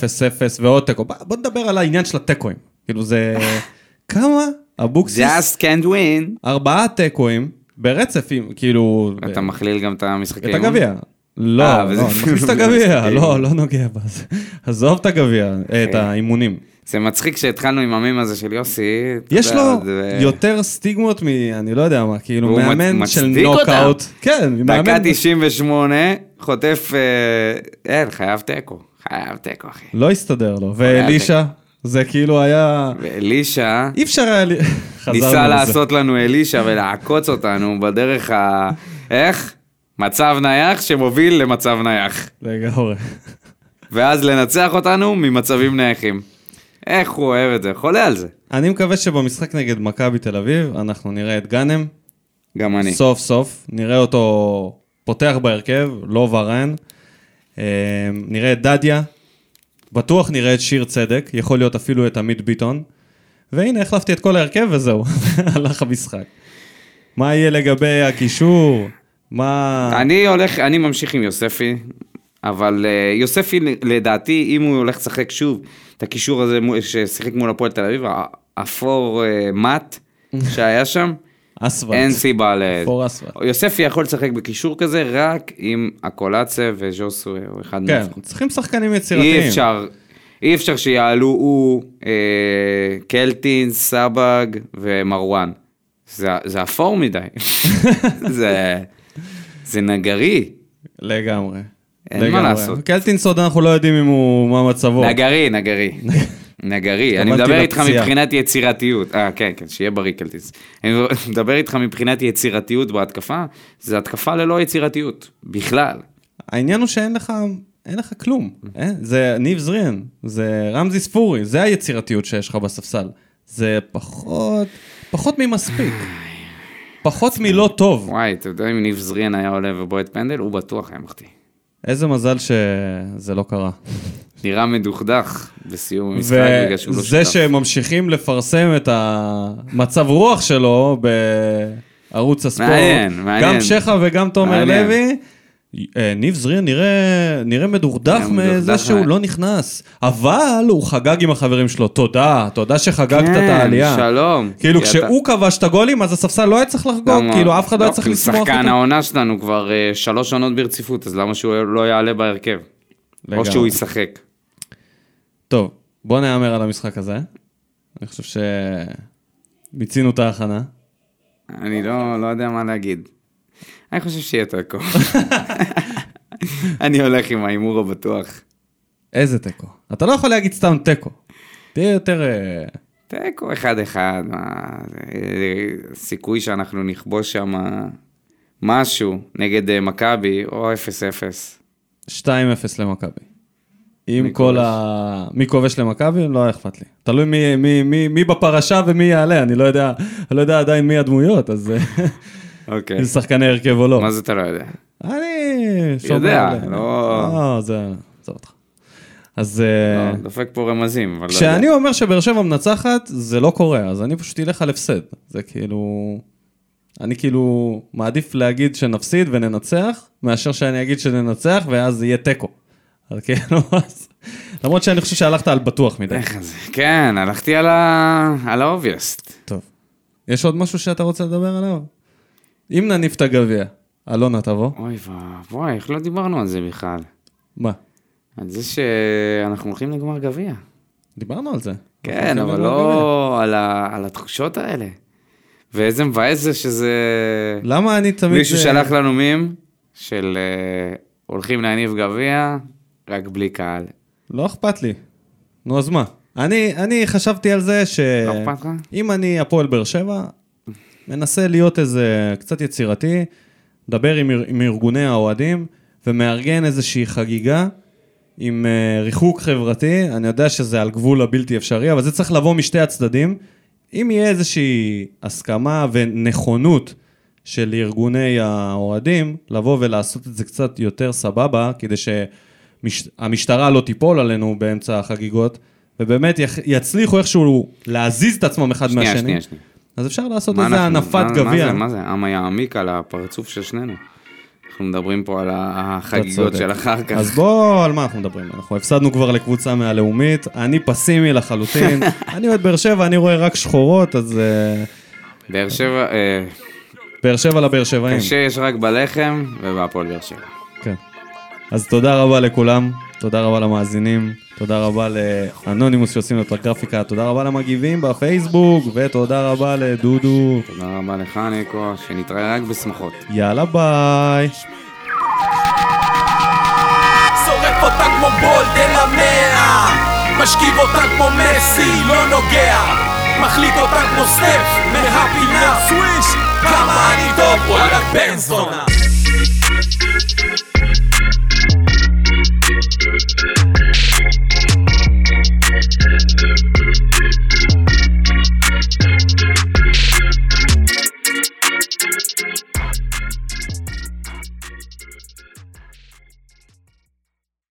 ועוד תיקו? בוא, בוא נדבר על העניין של התיקואים. כאילו זה... [LAUGHS] כמה? אבוקסיס? Just can't win. ארבעה תיקואים ברצף, כאילו... אתה מכליל גם את המשחקי את הגביע. לא, אה, לא, וזה- אני מכניס את זה הגביע. [LAUGHS] לא, לא נוגע בזה. עזוב את הגביע, אה, את האימונים. זה מצחיק שהתחלנו עם המים הזה של יוסי. יש לו זה- יותר סטיגמות מ... אני לא יודע מה, כאילו מאמן של. נוקאוט. כן, דקה מאמן... 98, חוטף... אה, אין, חייב תיקו. חייב תיקו, אחי. לא הסתדר לו. ואלישע, זה כאילו היה... ואלישע אי אפשר היה... [LAUGHS] ניסה. לעשות לנו אלישע ולעקוץ אותנו בדרך ה... איך? מצב נייח שמוביל למצב נייח. לגמרי. ואז לנצח אותנו ממצבים נייחים. איך הוא אוהב את זה, חולה על זה. אני מקווה שבמשחק נגד מכבי תל אביב, אנחנו נראה את גאנם, גם אני. סוף סוף, נראה אותו פותח בהרכב, לא ורן. אה, נראה את דדיה, בטוח נראה את שיר צדק, יכול להיות אפילו את עמית ביטון. והנה, החלפתי את כל ההרכב וזהו, [LAUGHS] הלך המשחק. מה יהיה לגבי הקישור? מה... אני הולך, אני ממשיך עם יוספי, אבל אה, יוספי לדעתי, אם הוא הולך לשחק שוב את הקישור הזה ששיחק מול הפועל תל אביב, אפור אה, מאט שהיה שם, אספלט. אין סיבה ל... פור אספלט. יוספי יכול לשחק בקישור כזה רק עם הקולצה וז'וסו הוא אחד כן, מהם. צריכים שחקנים יצירתיים. אי אפשר, אי אפשר שיעלו הוא, אה, קלטין, סבג ומרואן. זה, זה אפור מדי. [LAUGHS] זה, זה נגרי. לגמרי. אין מה. לעשות. קלטינסון אנחנו לא יודעים אם הוא, מה מצבו. נגרי, נגרי. [LAUGHS] נגרי, אני מדבר איתך. מבחינת יצירתיות. אה, כן, כן, שיהיה בריא קלטיס. אני מדבר איתך מבחינת יצירתיות בהתקפה, זה התקפה ללא יצירתיות, בכלל. העניין הוא שאין לך, אין לך כלום. אה? זה ניב זריאן, זה רמזי ספורי, זה היצירתיות שיש לך בספסל. זה פחות, פחות ממספיק. פחות מלא טוב. וואי, אתה יודע אם ניב זריאן היה עולה ובועט פנדל, הוא בטוח היה מחטיא. איזה מזל שזה לא קרה. נראה מדוכדך בסיום המשחק בגלל שהוא לא וזה שותף. שממשיכים לפרסם את המצב רוח שלו בערוץ הספורט, מעניין, מעניין. גם שכה וגם תומר. לוי, ניב זריאן נראה, נראה מדוכדך נראה מזה שהוא מה- לא נכנס, אבל הוא חגג עם החברים שלו, תודה, תודה שחגגת את כן, העלייה. שלום. כאילו כשהוא כבש את הגולים אז הספסל לא היה צריך לחגוג, למה- כאילו אף אחד לא היה צריך הוא לשמוח שחקן איתו. העונה שלנו כבר אה, שלוש עונות ברציפות, אז למה שהוא לא יעלה בהרכב? או לגמרי. שהוא ישחק. טוב, בוא נהמר על המשחק הזה. אני חושב שמיצינו את ההכנה. אני לא, לא יודע מה להגיד. אני חושב שיהיה תיקו. אני הולך עם ההימור הבטוח. איזה תיקו? אתה לא יכול להגיד סתם תיקו. תהיה יותר... אה, תיקו אחד אחד, מה, זה- סיכוי שאנחנו נכבוש שם משהו נגד אה, מכבי, או 0-0. 2-0 למכבי. עם כל? ה... מי כובש למכבי? לא היה אכפת לי. תלוי מי, מי, מי, מי בפרשה ומי יעלה, אני לא יודע, לא יודע עדיין מי הדמויות, אז אה, אוקיי. אם זה שחקני הרכב או לא. מה זה אתה לא יודע? אני יודע, לא- לא, זה... עזוב אותך. אז אה, לא, דופק פה רמזים, אבל לא כשאני. אומר שבאר שבע מנצחת, זה לא קורה, אז אני פשוט אלך על הפסד. זה כאילו... אני כאילו מעדיף להגיד שנפסיד וננצח, מאשר שאני אגיד שננצח ואז יהיה תיקו. אז כאילו, [LAUGHS] אז למרות שאני חושב שהלכת על בטוח מדי. איך זה? כן, הלכתי על ה- על האובייסט. טוב. יש עוד משהו שאתה רוצה לדבר עליו? אם נניף את הגביע, אלונה תבוא. אוי ואבוי, איך לא דיברנו על זה בכלל? מה? על זה שאנחנו הולכים לגמר גביע. דיברנו על זה. כן, אבל. לא על ה- על התחושות האלה. ואיזה מבאס זה שזה... למה אני תמיד... מישהו אה, שלח לנו מים של אה, הולכים להניב גביע, רק בלי קהל. לא אכפת לי. נו, אז מה? אני, אני חשבתי על זה ש... לא אכפת לך? אם אני הפועל באר שבע, מנסה להיות איזה קצת יצירתי, מדבר עם, עם ארגוני האוהדים, ומארגן איזושהי חגיגה עם uh, ריחוק חברתי. אני יודע שזה על גבול הבלתי אפשרי, אבל זה צריך לבוא משתי הצדדים. אם יהיה איזושהי הסכמה ונכונות של ארגוני האוהדים, לבוא ולעשות את זה קצת יותר סבבה, כדי שהמשטרה לא תיפול עלינו באמצע החגיגות, ובאמת יח- יצליחו איכשהו להזיז את עצמם אחד שנייה, מהשני. שנייה, שנייה. אז אפשר לעשות איזה הנפת גביע. מה זה? העם יעמיק על הפרצוף של שנינו. אנחנו מדברים פה על החגיגות. של אחר כך. אז בוא, על מה אנחנו מדברים? אנחנו הפסדנו כבר לקבוצה מהלאומית, אני פסימי לחלוטין, [LAUGHS] אני אוהד באר שבע, אני רואה רק שחורות, אז אה, באר שבע, אה, באר שבע לבאר שבעים. קשה יש רק בלחם ובהפועל באר שבע. כן. אז תודה רבה לכולם, תודה רבה למאזינים, תודה רבה לאנונימוס שעושים את הגרפיקה, תודה רבה למגיבים בפייסבוק, ותודה רבה לדודו. תודה רבה לך, ניקו, שנתראה רק בשמחות. יאללה ביי. שורף אותה כמו בולד אל המאה משכיב אותה כמו מסי, לא נוגע מחליט אותה כמו סטף מהפינה סוויש כמה אני טוב, וואלה בן זונה Thank you.